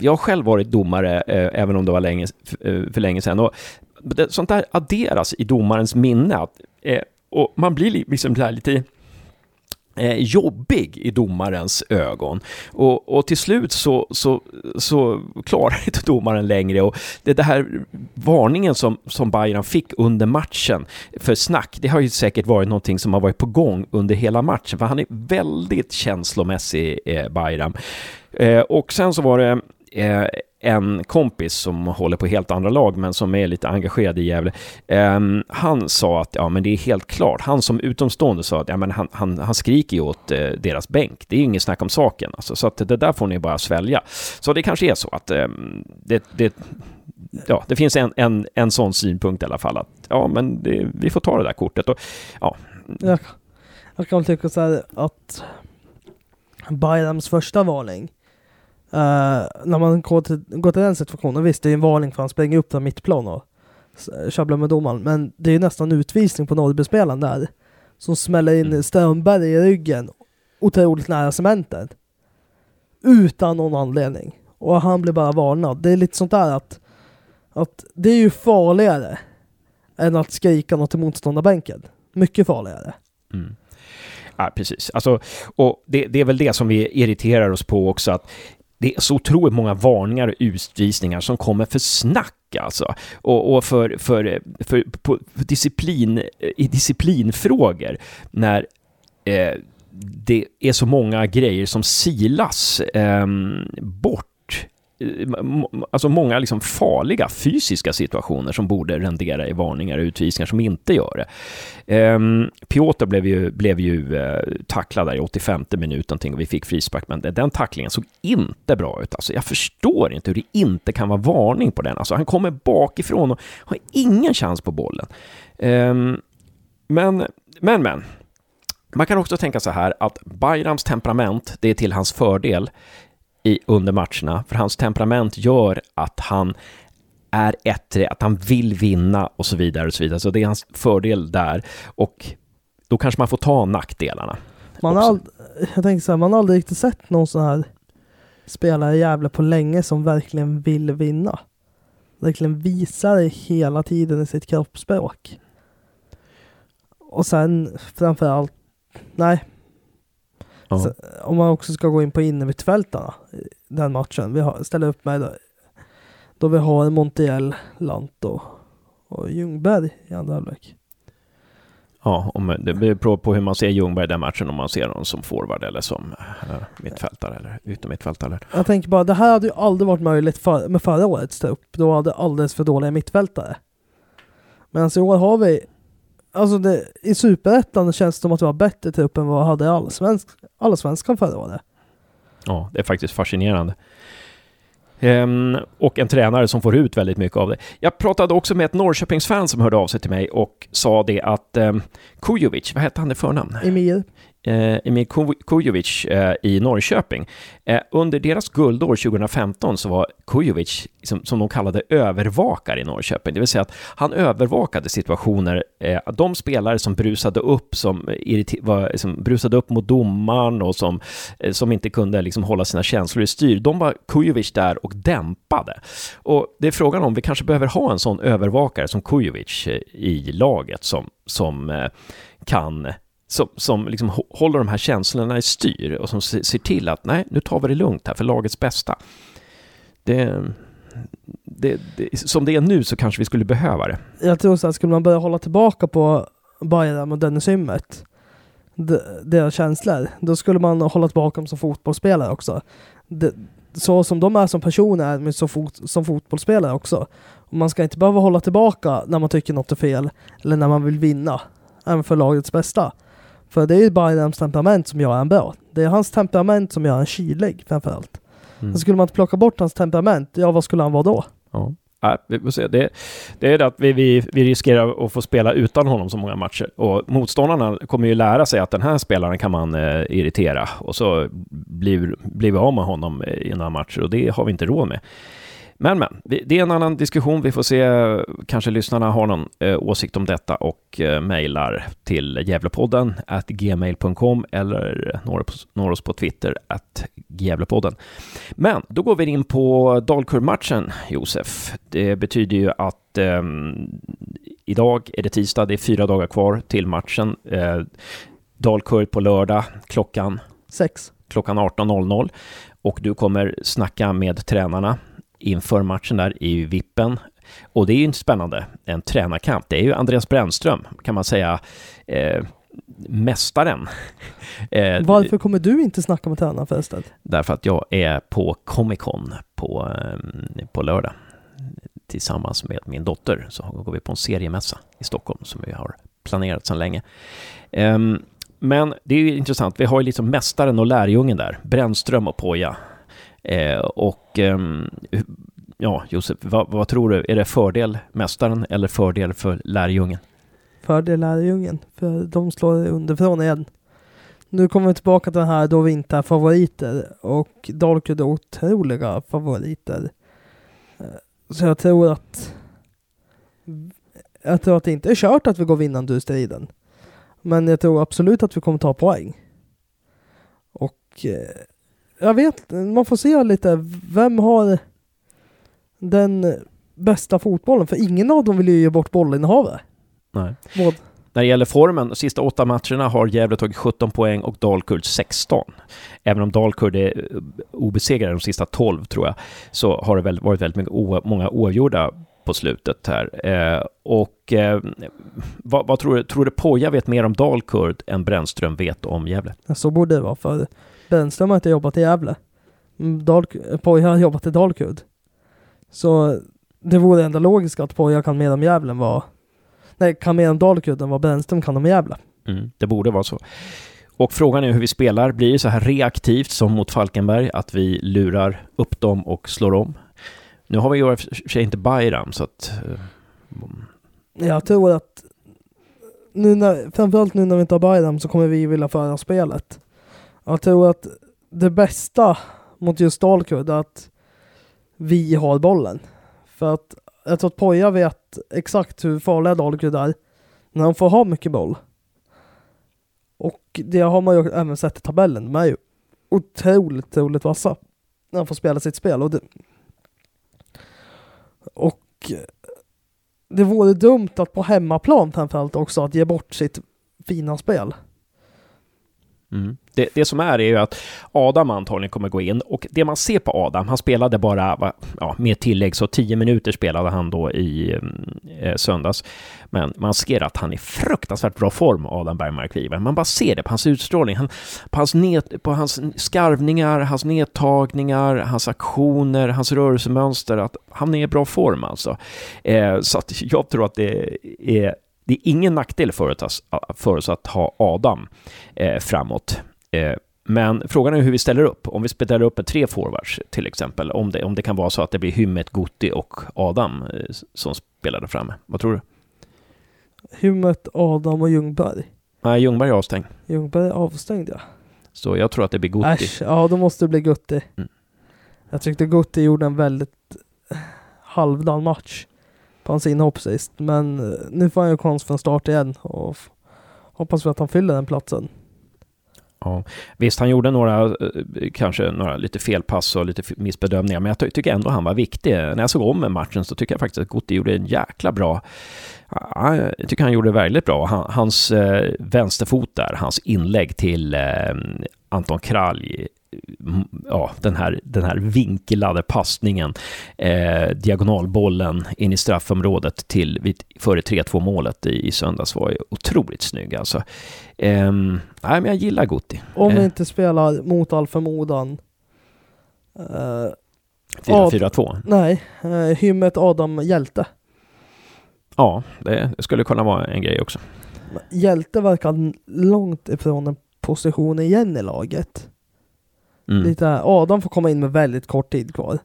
Speaker 1: jag har själv varit domare, eh, även om det var länge, för, eh, för länge sedan. Och det, sånt där adderas i domarens minne. Att, eh, och man blir liksom lite Eh, jobbig i domarens ögon. Och, och till slut så, så, så klarar inte domaren längre och det, det här varningen som, som Bayern fick under matchen för snack, det har ju säkert varit någonting som har varit på gång under hela matchen, för han är väldigt känslomässig, eh, Bayram. Eh, och sen så var det eh, en kompis som håller på helt andra lag men som är lite engagerad i Gävle. Um, han sa att ja, men det är helt klart. Han som utomstående sa att ja, men han, han, han skriker ju åt uh, deras bänk. Det är inget snack om saken. Alltså, så att det där får ni bara svälja. Så det kanske är så att um, det, det ja, det finns en, en, en sån synpunkt i alla fall att ja, men det, vi får ta det där kortet. Och, ja.
Speaker 4: jag, jag kan tycka så här att Bayrams första varning när man går till, går till den situationen, visst det är en varning för han springer upp där mittplan och tjabblar med domaren, men det är nästan utvisning på Norrbyspelaren där. Som smäller in mm. Strömberg i ryggen otroligt nära cementet. Utan någon anledning. Och han blir bara varnad. Det är lite sånt där att, att det är ju farligare än att skrika något till motståndarbänken. Mycket farligare. Mm.
Speaker 1: Ja, precis. Alltså, och det, det, är väl det som vi irriterar oss på också, att det är så otroligt många varningar och utvisningar som kommer för snack alltså. Och, och för, för, för, för, disciplin, i disciplinfrågor när eh, det är så många grejer som silas eh, bort alltså många liksom farliga fysiska situationer som borde rendera i varningar och utvisningar som inte gör det. Um, Piotr blev ju, blev ju uh, tacklad där i 85 minuten och vi fick frispark, men den tacklingen såg inte bra ut. Alltså, jag förstår inte hur det inte kan vara varning på den. Alltså, han kommer bakifrån och har ingen chans på bollen. Um, men, men, men. Man kan också tänka så här att Bayrams temperament, det är till hans fördel i, under matcherna, för hans temperament gör att han är ettrig, att han vill vinna och så vidare och så vidare. Så det är hans fördel där och då kanske man får ta nackdelarna.
Speaker 4: Man har ald- jag tänker så här, man har aldrig riktigt sett någon sån här spelare jävla på länge som verkligen vill vinna. Verkligen visar det hela tiden i sitt kroppsspråk. Och sen framförallt, nej, Ja. Så, om man också ska gå in på innermittfältarna, den matchen. Vi har, ställer upp med då vi har Montiel, Lant och, Ljungberg i andra halvlek.
Speaker 1: Ja, om, det beror på hur man ser Ljungberg i den matchen, om man ser honom som forward eller som äh, mittfältare eller utommittfältare.
Speaker 4: Jag tänker bara, det här hade ju aldrig varit möjligt för, med förra årets trupp. Då hade alldeles för dåliga mittfältare. Men i år har vi Alltså det, i superettan känns det som att vi har bättre trupp än vad vi hade i allsvensk, allsvenskan förra året.
Speaker 1: Ja, det är faktiskt fascinerande. Um, och en tränare som får ut väldigt mycket av det. Jag pratade också med ett Norrköpingsfan som hörde av sig till mig och sa det att um, Kujovic, vad hette han i förnamn?
Speaker 4: Emil
Speaker 1: eh, Emil Kujovic eh, i Norrköping. Eh, under deras guldår 2015 så var Kujovic, som, som de kallade övervakare i Norrköping, det vill säga att han övervakade situationer, eh, de spelare som brusade upp, som, var, som brusade upp mot domaren och som, eh, som inte kunde liksom hålla sina känslor i styr, de var Kujovic där och dämpade. Och det är frågan om vi kanske behöver ha en sån övervakare som Kujovic eh, i laget som, som eh, kan som, som liksom håller de här känslorna i styr och som ser till att nej, nu tar vi det lugnt här för lagets bästa. Det, det, det, som det är nu så kanske vi skulle behöva det.
Speaker 4: Jag tror så att skulle man börja hålla tillbaka på Bayern och Dennis Ymmet, deras känslor, då skulle man hålla tillbaka dem som fotbollsspelare också. Det, så som de är som personer men så fot, som fotbollsspelare också. man ska inte behöva hålla tillbaka när man tycker något är fel eller när man vill vinna, även för lagets bästa. För det är ju Bajrams temperament som gör en bra. Det är hans temperament som gör en kylig framförallt. Mm. Så skulle man inte plocka bort hans temperament, ja vad skulle han vara då?
Speaker 1: Ja. Ja, vi får se. Det, det är det att vi, vi, vi riskerar att få spela utan honom så många matcher. Och motståndarna kommer ju lära sig att den här spelaren kan man eh, irritera. Och så blir, blir vi av med honom i några matcher och det har vi inte råd med. Men, men, det är en annan diskussion. Vi får se, kanske lyssnarna har någon eh, åsikt om detta och eh, mejlar till Gävlepodden at gmail.com eller når oss på Twitter at Gävlepodden. Men då går vi in på Dalkurd-matchen, Josef. Det betyder ju att eh, idag är det tisdag, det är fyra dagar kvar till matchen. Eh, Dalkurd på lördag klockan,
Speaker 4: Sex.
Speaker 1: klockan 18.00 och du kommer snacka med tränarna inför matchen där i Vippen. Och det är ju inte spännande, en tränarkamp. Det är ju Andreas Brännström, kan man säga, eh, mästaren. Eh,
Speaker 4: Varför kommer du inte snacka med tränaren förresten?
Speaker 1: Därför att jag är på Comic Con på, eh, på lördag tillsammans med min dotter. Så går vi på en seriemässa i Stockholm som vi har planerat sedan länge. Um, men det är ju intressant, vi har ju liksom mästaren och lärjungen där, Brännström och Poja. Eh, och eh, ja, Josef, vad, vad, tror du? Är det fördel mästaren eller fördel för lärjungen?
Speaker 4: Fördel lärjungen, för de slår underifrån igen. Nu kommer vi tillbaka till den här då vi inte är favoriter och Dalkurd är otroliga favoriter. Eh, så jag tror att jag tror att det inte är kört att vi går vinnande ur striden. Men jag tror absolut att vi kommer ta poäng. Och eh, jag vet, man får se lite, vem har den bästa fotbollen? För ingen av dem vill ju ge bort bollinnehavet.
Speaker 1: Nej.
Speaker 4: Vad?
Speaker 1: När det gäller formen, de sista åtta matcherna har Gävle tagit 17 poäng och Dalkurd 16. Även om Dalkurd är obesegrade de sista 12 tror jag, så har det väl varit väldigt mycket o, många oavgjorda på slutet här. Eh, och eh, vad, vad, tror du? Tror du Poja vet mer om Dalkurd än Brännström vet om Gävle?
Speaker 4: Så borde det vara, för Brännström har inte jobbat i Gävle. Mm, Dal, Poja har jobbat i Dalkurd. Så det vore ändå logiskt att Poja kan mer om Gävle än vad nej, kan mer om Dalkurd än vad Brännström kan om Gävle.
Speaker 1: Mm, det borde vara så. Och frågan är hur vi spelar. Blir det så här reaktivt som mot Falkenberg, att vi lurar upp dem och slår om? Nu har vi ju för sig inte Bayram, så att...
Speaker 4: Uh, jag tror att nu när, framförallt nu när vi inte har Bayram så kommer vi vilja föra spelet. Jag tror att det bästa mot just Dalkurd är att vi har bollen. För att jag tror att Poja vet exakt hur farliga Dalkurd är när de får ha mycket boll. Och det har man ju även sett i tabellen. De är ju otroligt, otroligt vassa när de får spela sitt spel. Och det, och det vore dumt att på hemmaplan framförallt också att ge bort sitt fina spel.
Speaker 1: Mm. Det, det, som är är ju att Adam antagligen kommer gå in och det man ser på Adam, han spelade bara, ja, med tillägg, så tio minuter spelade han då i mm, eh, söndags. Men man ser att han är fruktansvärt bra form, Adam Bergmark Wiberg. Man bara ser det på hans utstrålning, han, på, hans ned, på hans skarvningar, hans nedtagningar, hans aktioner, hans rörelsemönster, att han är i bra form alltså. Eh, så att jag tror att det är det är ingen nackdel för oss, för oss att ha Adam eh, framåt. Eh, men frågan är hur vi ställer upp. Om vi ställer upp med tre forwards till exempel, om det, om det kan vara så att det blir Hymmet, Gutti och Adam eh, som spelar där framme. Vad tror du?
Speaker 4: Hymmet, Adam och Ljungberg?
Speaker 1: Nej, Ljungberg är avstängd.
Speaker 4: Ljungberg är avstängd, ja.
Speaker 1: Så jag tror att det blir Gutti.
Speaker 4: Äsch, ja då måste det bli Gutti. Mm. Jag tyckte Gutti gjorde en väldigt halvdan match på hans inhopp sist. Men eh, nu får han ju konst från start igen och hoppas vi att han fyller den platsen.
Speaker 1: Ja, visst, han gjorde några, eh, kanske några lite felpass och lite missbedömningar, men jag tycker ändå han var viktig. När jag såg om matchen så tycker jag faktiskt att Gutti gjorde en jäkla bra ah, jag tycker han gjorde det väldigt bra. Hans eh, vänsterfot där, hans inlägg till eh, Anton Kralj ja, den, här, den här vinklade passningen, eh, diagonalbollen in i straffområdet till före 3-2 målet i, i söndags var ju otroligt snygg alltså. Eh, nej, men jag gillar Gutti.
Speaker 4: Om vi eh. inte spelar mot all förmodan
Speaker 1: eh, 4-4-2?
Speaker 4: Nej, eh, hymmet Adam Hjälte.
Speaker 1: Ja, det skulle kunna vara en grej också.
Speaker 4: Hjälte verkar långt ifrån en position igen i laget. Mm. Lite, Adam får komma in med väldigt kort tid kvar.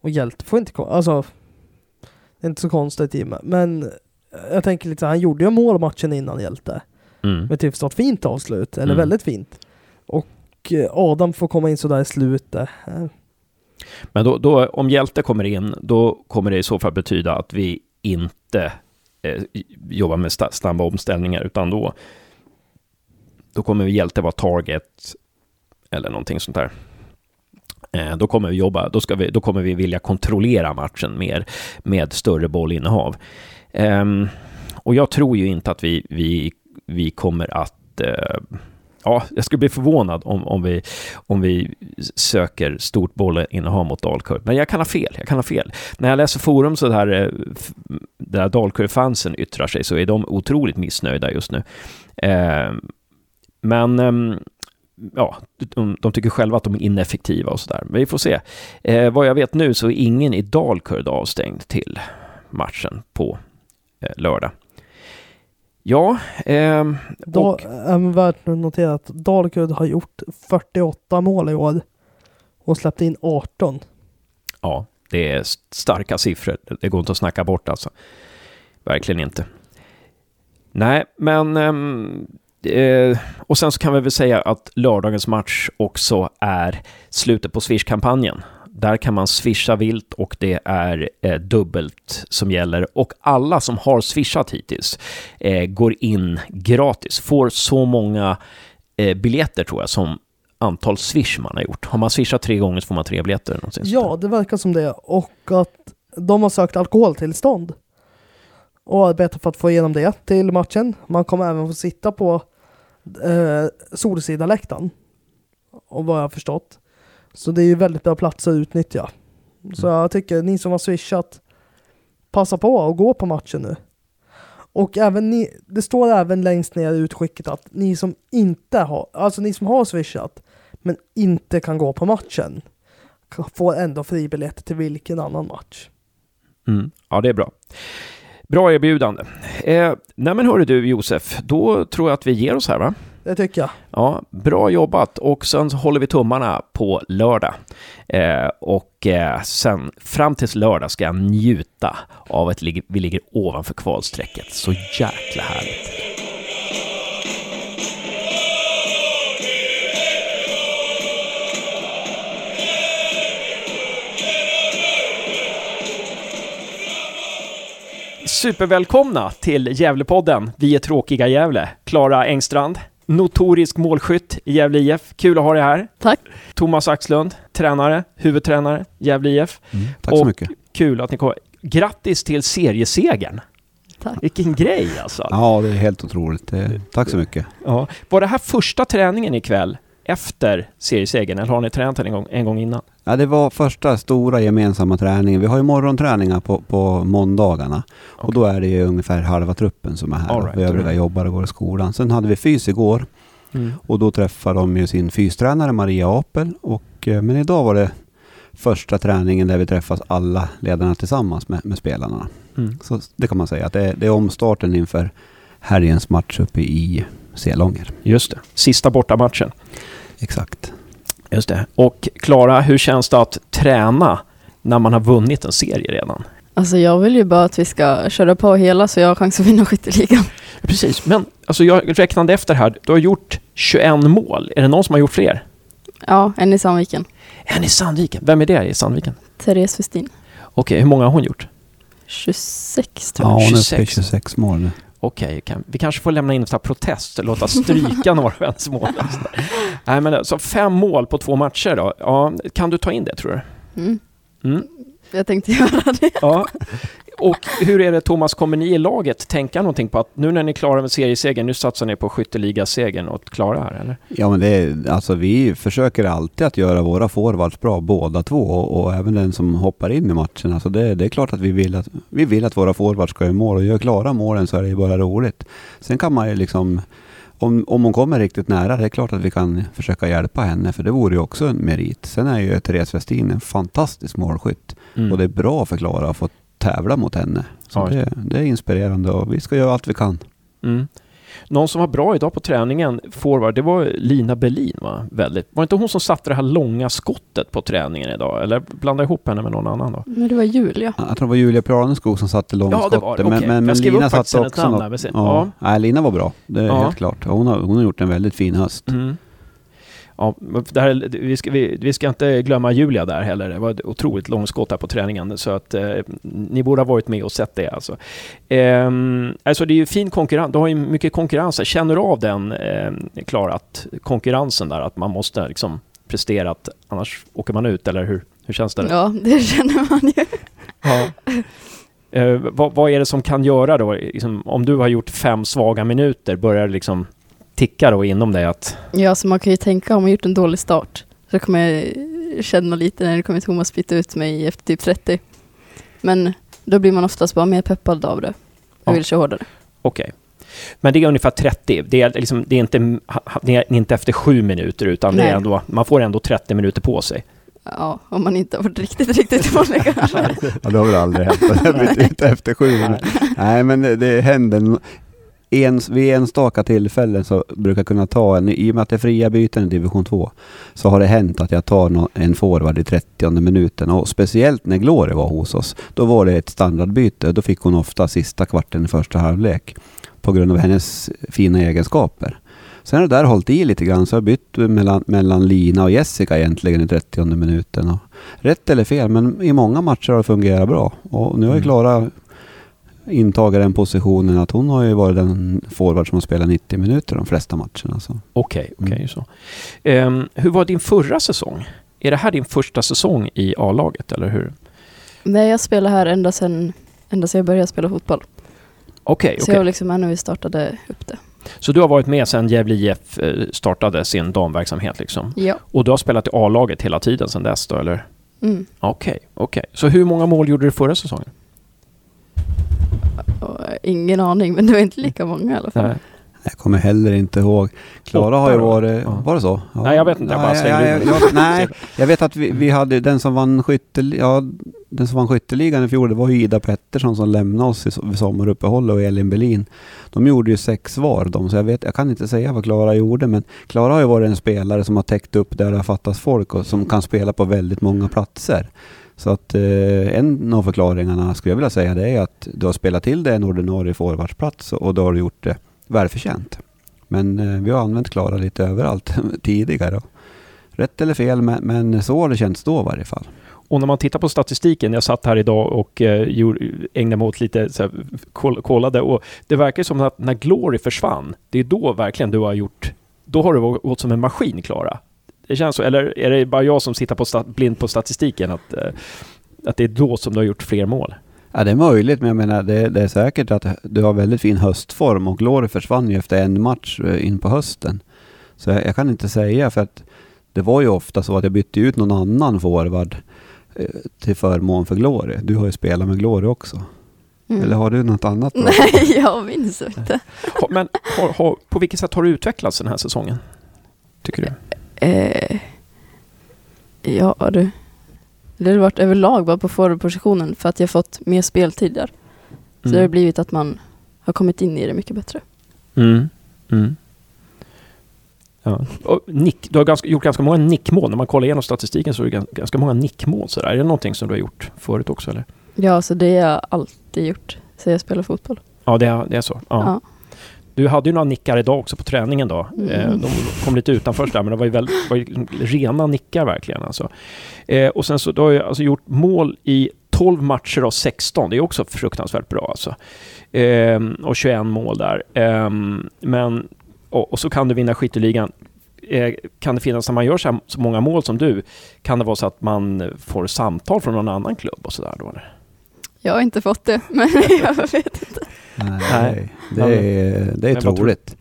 Speaker 4: Och Hjälte får inte komma, alltså. Det är inte så konstigt i mig. Men jag tänker lite han gjorde ju mål matchen innan Hjälte. Mm. Med typ ett fint avslut, eller mm. väldigt fint. Och eh, Adam får komma in sådär i slutet.
Speaker 1: Men då, då, om Hjälte kommer in, då kommer det i så fall betyda att vi inte eh, jobbar med snabba omställningar, utan då, då kommer vi Hjälte vara target eller någonting sånt där. Eh, då kommer vi jobba, då, ska vi, då kommer vi vilja kontrollera matchen mer med större bollinnehav. Um, och jag tror ju inte att vi, vi, vi kommer att eh, ja, jag skulle bli förvånad om, om, vi, om vi söker stort bollinnehav mot Dalkurd. Men jag kan ha fel, jag kan ha fel. När jag läser forum så där, eh, där Dalkurd-fansen yttrar sig så är de otroligt missnöjda just nu. Eh, men eh, ja, de, de, tycker själva att de är ineffektiva och sådär. Men vi får se. Eh, vad jag vet nu så är ingen i Dalkurd avstängd till matchen på eh, lördag. Ja, eh,
Speaker 4: och... är värt att notera att Dalkurd har gjort 48 mål i år och släppt in 18.
Speaker 1: Ja, det är starka siffror. Det går inte att snacka bort alltså. Verkligen inte. Nej, men ehm, eh, och sen så kan vi väl säga att lördagens match också är slutet på Swish-kampanjen. Där kan man swisha vilt och det är eh, dubbelt som gäller. Och alla som har swishat hittills eh, går in gratis. Får så många eh, biljetter tror jag som antal swish man har gjort. Har man swishat tre gånger så får man tre biljetter.
Speaker 4: Ja, det verkar som det. Och att de har sökt alkoholtillstånd och arbetar för att få igenom det till matchen. Man kommer även få sitta på eh, Solsidaläktaren. Och vad jag har förstått. Så det är ju väldigt bra plats att utnyttja. Så mm. jag tycker ni som har swishat, passa på och gå på matchen nu. Och även ni, det står även längst ner i utskicket att ni som inte har, alltså ni som har swishat, men inte kan gå på matchen, får ändå fribiljett till vilken annan match.
Speaker 1: Mm. Ja, det är bra. Bra erbjudande. Eh, nej men hörru du Josef, då tror jag att vi ger oss här va?
Speaker 4: Det tycker jag.
Speaker 1: Ja, bra jobbat och sen håller vi tummarna på lördag. Eh, och eh, sen fram tills lördag ska jag njuta av att vi ligger ovanför kvalstrecket. Så jäkla härligt. Supervälkomna till Gävlepodden. Vi är tråkiga Gävle. Klara Engstrand, notorisk målskytt i Gävle IF. Kul att ha dig här.
Speaker 5: Tack.
Speaker 1: Thomas Axlund, tränare, huvudtränare, Gävle IF.
Speaker 6: Mm, tack så mycket.
Speaker 1: Kul att ni kom. Grattis till seriesegern.
Speaker 5: Tack.
Speaker 1: Vilken grej alltså.
Speaker 6: Ja, det är helt otroligt. Tack så mycket.
Speaker 1: Ja. Var det här första träningen ikväll efter seriesegern eller har ni tränat en gång, en gång innan?
Speaker 6: Ja, det var första stora gemensamma träningen. Vi har ju morgonträningar på, på måndagarna. Okay. Och då är det ju ungefär halva truppen som är här. Right, övriga right. jobbar och går i skolan. Sen hade vi fys igår. Mm. Och då träffade de ju sin fystränare Maria Apel. Och, eh, men idag var det första träningen där vi träffas alla ledarna tillsammans med, med spelarna. Mm. Så det kan man säga att det är, det är omstarten inför helgens match uppe i Selånger.
Speaker 1: Just det, sista bortamatchen.
Speaker 6: Exakt.
Speaker 1: Just det. Och Klara, hur känns det att träna när man har vunnit en serie redan?
Speaker 5: Alltså jag vill ju bara att vi ska köra på hela så jag har chans att vinna skytteligan.
Speaker 1: Precis, men alltså jag räknade efter här. Du har gjort 21 mål. Är det någon som har gjort fler?
Speaker 5: Ja, en i Sandviken.
Speaker 1: En i Sandviken? Vem är det i Sandviken?
Speaker 5: Therese Westin.
Speaker 1: Okej, hur många har hon gjort?
Speaker 5: 26 tror
Speaker 6: jag. Ja, hon är uppe i 26 mål nu.
Speaker 1: Okej, okay, vi kanske får lämna in en protest och låta stryka några av mål. Nej, men så fem mål på två matcher då. Ja, kan du ta in det tror
Speaker 5: du? Mm. Mm. Jag tänkte göra det.
Speaker 1: Ja. Och hur är det Thomas, kommer ni i laget tänka någonting på att nu när ni klarar med seriesegern, nu satsar ni på skytteligasegern och klara här eller?
Speaker 6: Ja men det är, alltså vi försöker alltid att göra våra forwards bra båda två och, och även den som hoppar in i matchen. Alltså det, det, är klart att vi vill att, vi vill att våra forwards ska göra mål och gör klara målen så är det ju bara roligt. Sen kan man ju liksom om, om hon kommer riktigt nära, det är klart att vi kan försöka hjälpa henne, för det vore ju också en merit. Sen är ju Therese Westin en fantastisk målskytt. Mm. Och det är bra för Klara att få tävla mot henne. Så ja, det, det, är inspirerande och vi ska göra allt vi kan.
Speaker 1: Mm. Någon som var bra idag på träningen, forward, det var Lina Berlin va? Väldigt. Var det inte hon som satte det här långa skottet på träningen idag? Eller blanda ihop henne med någon annan då?
Speaker 5: Men det var Julia.
Speaker 6: Jag tror det var Julia Praneskog som satte långskottet. Ja, det var det.
Speaker 1: Okay. Men, men, men Lina satte också
Speaker 6: något. Ja. ja. Nej, Lina var bra. Det är ja. helt klart. Hon har, hon har gjort en väldigt fin höst. Mm.
Speaker 1: Ja, det här, vi, ska, vi, vi, ska inte glömma Julia där heller. Det var ett otroligt långskott här på träningen. Så att eh, ni borde ha varit med och sett det alltså. Eh, alltså det är ju fin konkurrens. Du har ju mycket konkurrens. Känner du av den, eh, Klara, att konkurrensen där, att man måste liksom prestera, att annars åker man ut, eller hur, hur känns det?
Speaker 5: Ja, det känner man ju.
Speaker 1: ja. Eh, vad, vad, är det som kan göra då, liksom, om du har gjort fem svaga minuter, börjar liksom tickar då inom dig att
Speaker 5: Ja, så man kan ju tänka om man gjort en dålig start. Så kommer jag känna lite när det kommer Thomas byta ut mig efter typ 30. Men då blir man oftast bara mer peppad av det.
Speaker 1: Ja.
Speaker 5: Och vill köra hårdare.
Speaker 1: okej. Men det är ungefär 30. Det är, liksom, det är, inte, det är inte efter sju minuter utan det är
Speaker 5: Nej.
Speaker 1: ändå, man får ändå 30 minuter på sig.
Speaker 5: Ja, om man inte har varit riktigt, riktigt dålig kanske.
Speaker 6: Ja, det har väl aldrig hänt ut efter sju minuter. Nej, men det, det händer. En, vid enstaka tillfällen så brukar jag kunna ta en, i och med att det är fria byten i division 2, så har det hänt att jag tar en forward i 30 minuten. Och speciellt när Glory var hos oss, då var det ett standardbyte. Då fick hon ofta sista kvarten i första halvlek på grund av hennes fina egenskaper. Sen har det där hållit i lite grann, så jag har bytt mellan, mellan Lina och Jessica egentligen i 30 minuten. Och rätt eller fel, men i många matcher har det fungerat bra. Och nu har ju
Speaker 1: Mm.
Speaker 6: Klara intagit den positionen att hon har ju varit den forward som har spelat 90 minuter de flesta matcherna. Så.
Speaker 1: Okej, okej
Speaker 6: Mm.
Speaker 1: så. Ehm, hur var din förra säsong? Är det här din första säsong i A-laget, eller hur?
Speaker 5: Nej, jag spelar här ända sedan, ända sedan jag började spela fotboll.
Speaker 1: Okej,
Speaker 5: Så
Speaker 1: okej.
Speaker 5: jag var liksom här när vi startade upp det.
Speaker 1: Så du har varit med sedan Gävle IF eh, startade sin damverksamhet liksom?
Speaker 5: Ja.
Speaker 1: Och du har spelat i A-laget hela tiden sedan dess då, eller?
Speaker 5: Mm.
Speaker 1: Okej, okej. Så hur många mål gjorde du förra säsongen?
Speaker 5: Ingen aning, men det var inte lika många i alla fall.
Speaker 1: Nej.
Speaker 6: Jag kommer heller inte ihåg. Klara har ju varit...
Speaker 1: Ja.
Speaker 6: Var det så? Ja.
Speaker 1: Nej, jag vet inte. Jag bara
Speaker 6: Nej,
Speaker 1: slänger mig.
Speaker 6: jag, nej, jag vet att vi, vi hade den som vann skyttel, ja, den som vann skytteligan i fjol, det var ju Ida Pettersson som lämnade oss i sommaruppehållet och Elin Berlin. De gjorde ju sex var de, så jag, vet, jag kan inte säga vad Klara gjorde, men Klara har ju varit en spelare som har täckt upp där det har fattats folk och som kan spela på väldigt många platser. Så att eh, en av förklaringarna skulle jag vilja säga det är att du har spelat till dig en ordinarie forwardsplats och då har du gjort det välförtjänt. Men eh, vi har använt Klara lite överallt tidigare. Rätt eller fel, men, men så har det känts då i varje fall.
Speaker 1: Och när man tittar på statistiken, jag satt här idag och eh, gjorde, ägnade mig åt lite, så här, kollade och det verkar som att när Glory försvann, det är då verkligen du har gjort, då har du gått som en maskin, Klara. Det känns så, eller är det bara jag som sitter på stat, blind på statistiken, att, eh, att det är då som du har gjort fler mål?
Speaker 6: Ja, det är möjligt, men jag menar det, det är säkert att du har väldigt fin höstform och Glory försvann ju efter en match eh, in på hösten. Så jag, jag kan inte säga för att det var ju ofta så att jag bytte ut någon annan forward eh, till förmån för Glory. Du har ju spelat med Glory också.
Speaker 5: Mm.
Speaker 6: Eller har du något annat? bra?
Speaker 5: Nej, jag minns inte.
Speaker 1: Men har, har, på vilket sätt har du utvecklats den här säsongen? Tycker du?
Speaker 5: Eh, ja du. Det har varit överlag bara på forwardpositionen för att jag fått mer speltid där. Så det har blivit att man har kommit in i det mycket bättre.
Speaker 1: Mm. Mm. Ja. Och nick, du har ganska, gjort ganska många nickmål. När man kollar igenom statistiken så är det gan- ganska många nickmål. Sådär. Är det någonting som du har gjort förut också? Eller?
Speaker 5: Ja, så det har jag alltid gjort sen jag spelar fotboll.
Speaker 1: Ja, det är, det är så. Ja.
Speaker 5: Ja.
Speaker 1: Du hade ju några nickar idag också på träningen då.
Speaker 5: Mm.
Speaker 1: Eh, de kom lite utanför där, men det var ju, väl, var ju rena nickar verkligen. Alltså. Eh, och sen så du har ju alltså gjort mål i 12 matcher av 16. Det är också fruktansvärt bra alltså. Eh, och 21 mål där. Eh, men, och, så kan du vinna skytteligan. Eh, kan det finnas, när man gör så, här, så många mål som du, kan det vara så att man får samtal från någon annan klubb och sådär då? Eller?
Speaker 5: Jag har inte fått det, men jag vet inte.
Speaker 6: Nej, det är, det är troligt.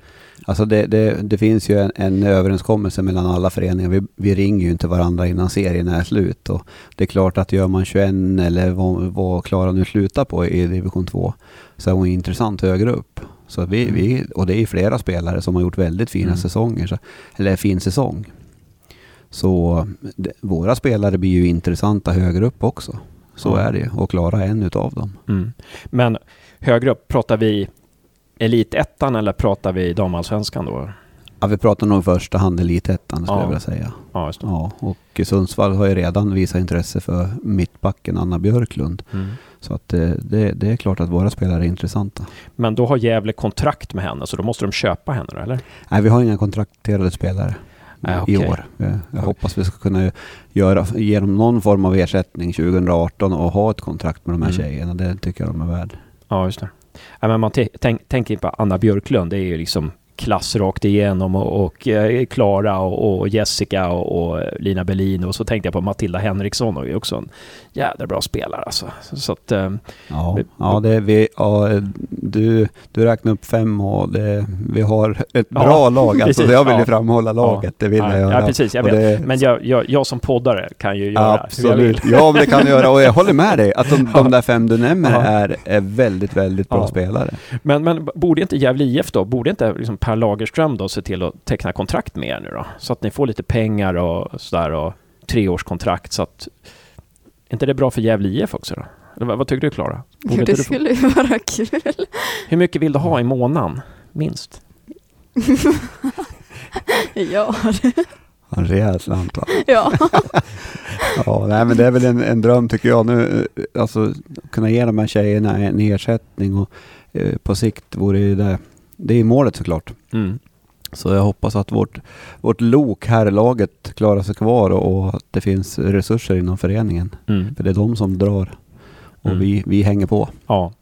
Speaker 6: Alltså det, det, det finns ju en, en överenskommelse mellan alla föreningar. Vi, vi ringer ju inte varandra innan serien är slut. Och det är klart att gör man 21 eller vad, vad Klara nu slutar på i division 2 så är hon intressant högre upp. Så vi, vi, och det är ju flera spelare som har gjort väldigt fina
Speaker 1: Mm.
Speaker 6: säsonger. Så, eller fin säsong. Så det, våra spelare blir ju intressanta högre upp också. Så
Speaker 1: Ja.
Speaker 6: är det ju. Och Klara är en utav dem.
Speaker 1: Mm. Men högre upp, pratar vi elitettan eller pratar vi damallsvenskan då?
Speaker 6: Ja, vi pratar nog i första hand elitettan skulle
Speaker 1: Ja.
Speaker 6: jag vilja säga.
Speaker 1: Ja.
Speaker 6: Ja, och Sundsvall har ju redan visat intresse för mittbacken Anna Björklund.
Speaker 1: Mm.
Speaker 6: Så att eh, det, det är klart att våra spelare är intressanta.
Speaker 1: Men då har Gävle kontrakt med henne, så då måste de köpa henne då, eller?
Speaker 6: Nej, vi har inga kontrakterade spelare
Speaker 1: Nej,
Speaker 6: i
Speaker 1: okej.
Speaker 6: år. Jag, jag hoppas vi ska kunna göra, ge dem någon form av ersättning 2018 och ha ett kontrakt med de här
Speaker 1: Mm.
Speaker 6: tjejerna. Det tycker jag de är värd.
Speaker 1: Ja, just det. Ja, men man tänker tänk, tänker på Anna Björklund, det är ju liksom klass rakt igenom och, och eh, Klara och, och, Jessica och, och, Lina Berlin och så tänkte jag på Matilda Henriksson och är också en jädra bra spelare alltså. Så att, eh,
Speaker 6: ja, ja, det vi, ja, du, du räknar upp fem och det, vi har ett bra ja, lag. Alltså, jag vill ju framhålla laget, det vill jag göra.
Speaker 1: Ja, precis, jag. Det, Men jag, jag, jag, som poddare kan ju göra
Speaker 6: Absolut, ja det kan du göra och jag håller med dig att de, de där fem du nämner är, är väldigt, väldigt bra spelare.
Speaker 1: Men, men borde inte Gävle IF då, borde inte liksom Per Lagerström då se till att teckna kontrakt med er nu då? Så att ni får lite pengar och sådär och treårskontrakt så att... Är inte det bra för Gävle IF också då? Eller vad, vad tycker du Klara?
Speaker 5: Jo, det skulle ju vara kul.
Speaker 1: Hur mycket vill du ha i månaden? Minst?
Speaker 5: ja.
Speaker 6: En rejäl slant va?
Speaker 5: Ja.
Speaker 6: ja, nej men det är väl en, en dröm tycker jag nu. Alltså kunna ge de här tjejerna en ersättning och eh, på sikt vore ju det det är målet såklart. Mm. Så jag hoppas att vårt, vårt lok, här laget klarar sig kvar och att det finns resurser inom föreningen. Mm. För det är de som drar och mm. vi, vi hänger på.
Speaker 1: Ja.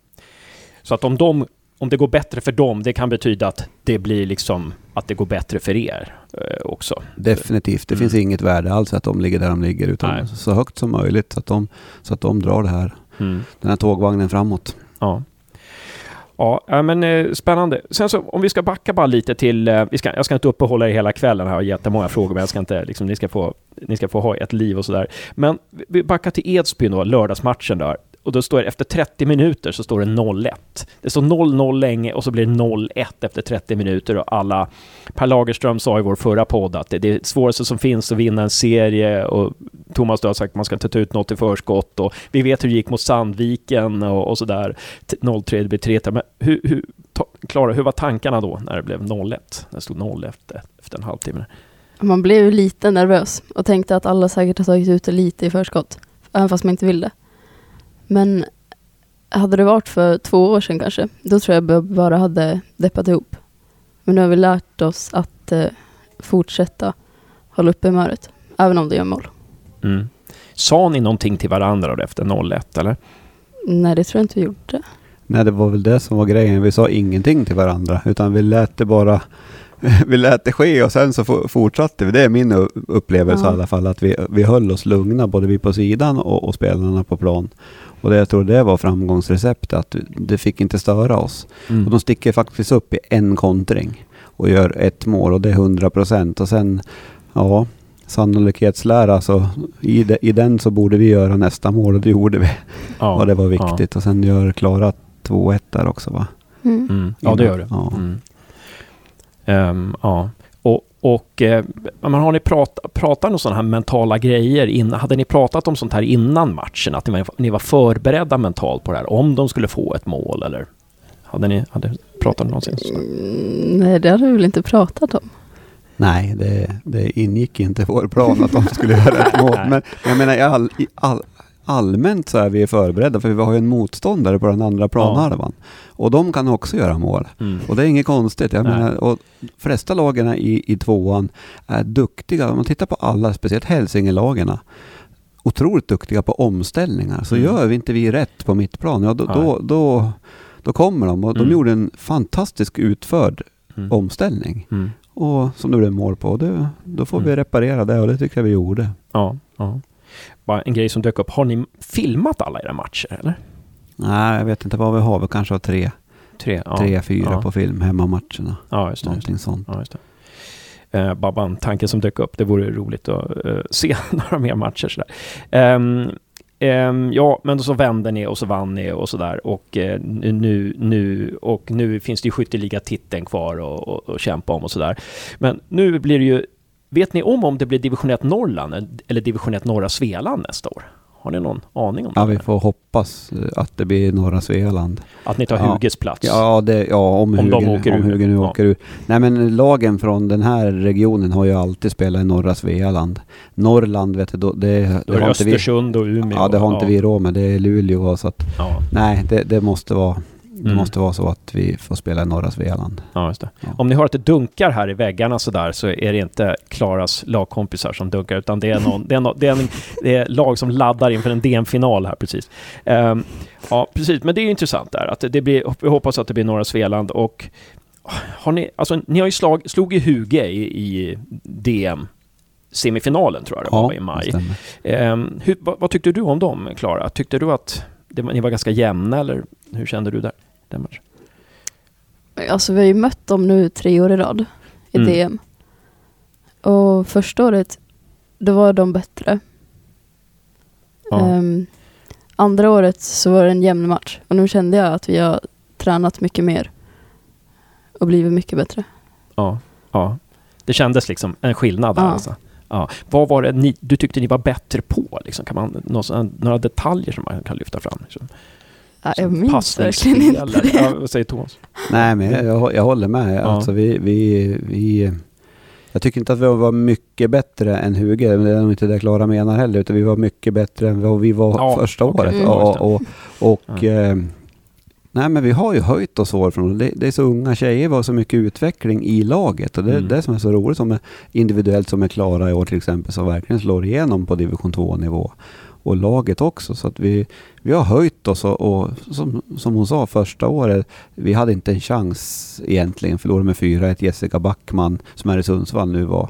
Speaker 1: Så att om, de, om det går bättre för dem, det kan betyda att det blir liksom att det går bättre för er eh, också?
Speaker 6: Definitivt. Det mm. finns inget värde alls att de ligger där de ligger utan Nej. så högt som möjligt så att de, så att de drar det här, mm. den här tågvagnen framåt.
Speaker 1: Ja. Ja, men eh, spännande. Sen så om vi ska backa bara lite till, eh, vi ska, jag ska inte uppehålla er hela kvällen, här och jättemånga frågor, men jag ska inte, liksom, ni, ska få, ni ska få ha ett liv och sådär. Men vi backar till Edsbyn då, lördagsmatchen där och då står det efter 30 minuter så står det 0-1. Det står 0-0 länge och så blir det 0-1 efter 30 minuter och alla... Per Lagerström sa i vår förra podd att det är det svåraste som finns att vinna en serie och Thomas då har sagt att man ska inte ta ut något i förskott och vi vet hur det gick mot Sandviken och, och sådär. 0-3, det blir 3 Men hur, hur, ta, Klara, hur var tankarna då när det blev 0-1? När det stod 0 efter, efter en halvtimme?
Speaker 5: Man blev lite nervös och tänkte att alla säkert har tagit ut det lite i förskott, även fast man inte vill det. Men hade det varit för två år sedan kanske, då tror jag bara hade deppat ihop. Men nu har vi lärt oss att eh, fortsätta hålla uppe humöret, även om det gör mål.
Speaker 1: Mm. Sa ni någonting till varandra efter 0-1 eller?
Speaker 5: Nej, det tror jag inte vi gjorde.
Speaker 6: Nej, det var väl det som var grejen. Vi sa ingenting till varandra, utan vi lät det bara vi lät det ske och sen så fortsatte vi. Det är min upplevelse ja. i alla fall, att vi, vi höll oss lugna, både vi på sidan och, och spelarna på plan. Och det, jag tror det var framgångsreceptet, att det fick inte störa oss. Mm. Och de sticker faktiskt upp i en kontring och gör ett mål och det är 100 procent. Och sen, ja, sannolikhetslära, så i, de, i den så borde vi göra nästa mål och det gjorde vi. Ja, och det var viktigt. Ja. Och sen gör Klara 2-1 där också va?
Speaker 1: Mm. Mm. Ja, det gör det. Ja. Um, ja. Och, och eh, har ni prat, pratat om sådana här mentala grejer? In, hade ni pratat om sånt här innan matchen? Att ni var, ni var förberedda mentalt på det här? Om de skulle få ett mål eller? Hade ni hade pratat någonsin?
Speaker 5: Mm, nej, det hade vi väl inte pratat om.
Speaker 6: Nej, det, det ingick inte i vår plan att de skulle göra ett mål. Men jag menar, i all, i all, allmänt så är vi förberedda för vi har ju en motståndare på den andra planhalvan. Ja. Och de kan också göra mål. Mm. Och det är inget konstigt. Jag menar, och flesta lagen i, i tvåan är duktiga. Om man tittar på alla, speciellt Hälsingelagen, otroligt duktiga på omställningar. Så mm. gör vi inte vi rätt på mittplan, ja då, då, då, då, kommer de. Och de mm. gjorde en fantastisk utförd mm. omställning. Mm. Och som det blev mål på. Det, då får vi reparera det och det tycker jag vi gjorde.
Speaker 1: Ja, ja bara en grej som dök upp. Har ni filmat alla era matcher eller?
Speaker 6: Nej, jag vet inte vad vi har. Vi kanske har tre, tre, ja, tre fyra ja. på film, hemmamatcherna.
Speaker 1: Ja, just det.
Speaker 6: Någonting just det. sånt.
Speaker 1: Ja, just det. Uh, bara en tanke som dök upp. Det vore roligt att uh, se några mer matcher sådär. Um, um, ja, men så vände ni och så vann ni och sådär. Och uh, nu, nu, och nu finns det ju skytteliga-titeln kvar att kämpa om och sådär. Men nu blir det ju Vet ni om om det blir division 1 Norrland eller division 1 norra Svealand nästa år? Har ni någon aning om
Speaker 6: det?
Speaker 1: Ja,
Speaker 6: vi får hoppas eh, att det blir norra Svealand.
Speaker 1: Att ni tar ja. Huges plats?
Speaker 6: Ja, det, ja om, om Hugen, åker om Hugen nu ja. åker ur. Nej men lagen från den här regionen har ju alltid spelat i norra Svealand. Norrland vet du, då, det,
Speaker 1: då det det Östersund
Speaker 6: vi,
Speaker 1: och Umeå.
Speaker 6: Ja, det har inte vi råd med. Det är Luleå så att... Nej, det, det måste vara det mm. måste vara så att vi får spela i norra Svealand.
Speaker 1: Ja, just det. Ja. Om ni hör att det dunkar här i väggarna sådär så är det inte Klaras lagkompisar som dunkar utan det är, någon, det är, någon, det är, en, det är lag som laddar inför en DM-final här precis. Um, ja, precis. Men det är intressant där att det blir, vi hoppas att det blir norra Svealand och har ni, alltså ni har ju slag, slog ju Huge i, i DM semifinalen tror jag det var i maj. Ehm, hur, vad, vad tyckte du om dem, Klara? Tyckte du att det, ni var ganska jämna eller hur kände du där? Den matchen?
Speaker 5: Alltså vi har ju mött dem nu tre år i rad i
Speaker 1: Mm.
Speaker 5: DM. Och första året, då var de bättre.
Speaker 1: Ja.
Speaker 5: Ehm, andra året så var det en jämn match. Och nu kände jag att vi har tränat mycket mer. Och blivit mycket bättre.
Speaker 1: Ja, ja. Det kändes liksom en skillnad där
Speaker 5: Ja.
Speaker 1: alltså. Ja. Vad var det ni, du tyckte ni var bättre på? Liksom? Kan man, några detaljer som man kan lyfta fram? Liksom?
Speaker 5: Ja, jag minns verkligen inte
Speaker 1: eller-
Speaker 5: det.
Speaker 1: Ja, vad säger Thomas?
Speaker 6: Nej, men jag, jag, håller med.
Speaker 1: Ja.
Speaker 6: Alltså vi, vi, vi, jag tycker inte att vi var mycket bättre än Huge. men Det är nog inte det Klara menar heller. Utan vi var mycket bättre än vad vi var
Speaker 1: Ja,
Speaker 6: första
Speaker 1: okej.
Speaker 6: året.
Speaker 5: Mm.
Speaker 6: Och, och, och,
Speaker 1: Ja.
Speaker 6: eh, nej, men vi har ju höjt oss år från det, det är så unga tjejer. Vi har så mycket utveckling i laget. Och det är
Speaker 1: Mm.
Speaker 6: det som är så roligt som är individuellt som är Klara i år till exempel. Som verkligen slår igenom på division 2-nivå. Och laget också. Så att vi, vi har höjt oss och, och som, som hon sa första året, vi hade inte en chans egentligen. Förlorade med 4-1. Jessica Backman som är i Sundsvall nu var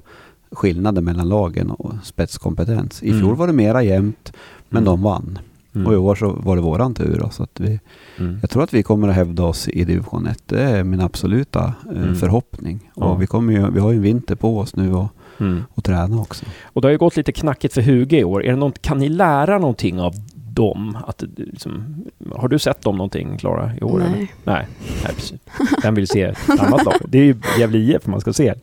Speaker 6: skillnaden mellan lagen och spetskompetens. I
Speaker 1: Mm.
Speaker 6: fjol var det mera jämnt, men
Speaker 1: Mm.
Speaker 6: de vann.
Speaker 1: Mm.
Speaker 6: Och i år så var det våran tur. Då, så att vi,
Speaker 1: Mm.
Speaker 6: jag tror att vi kommer att hävda oss i division 1. Det är min absoluta eh,
Speaker 1: Mm.
Speaker 6: förhoppning.
Speaker 1: Ja.
Speaker 6: Och vi, kommer ju, vi har ju en vinter på oss nu och,
Speaker 1: Mm.
Speaker 6: och träna också.
Speaker 1: Och det har ju gått lite knackigt för Huge i år. Är det något, kan ni lära någonting av dem? Att, liksom, har du sett dem någonting, Klara, i år? Eller?
Speaker 5: Nej.
Speaker 1: Nej, nej precis. Vem vill se ett annat lag? Det är ju Gävle IF man ska se.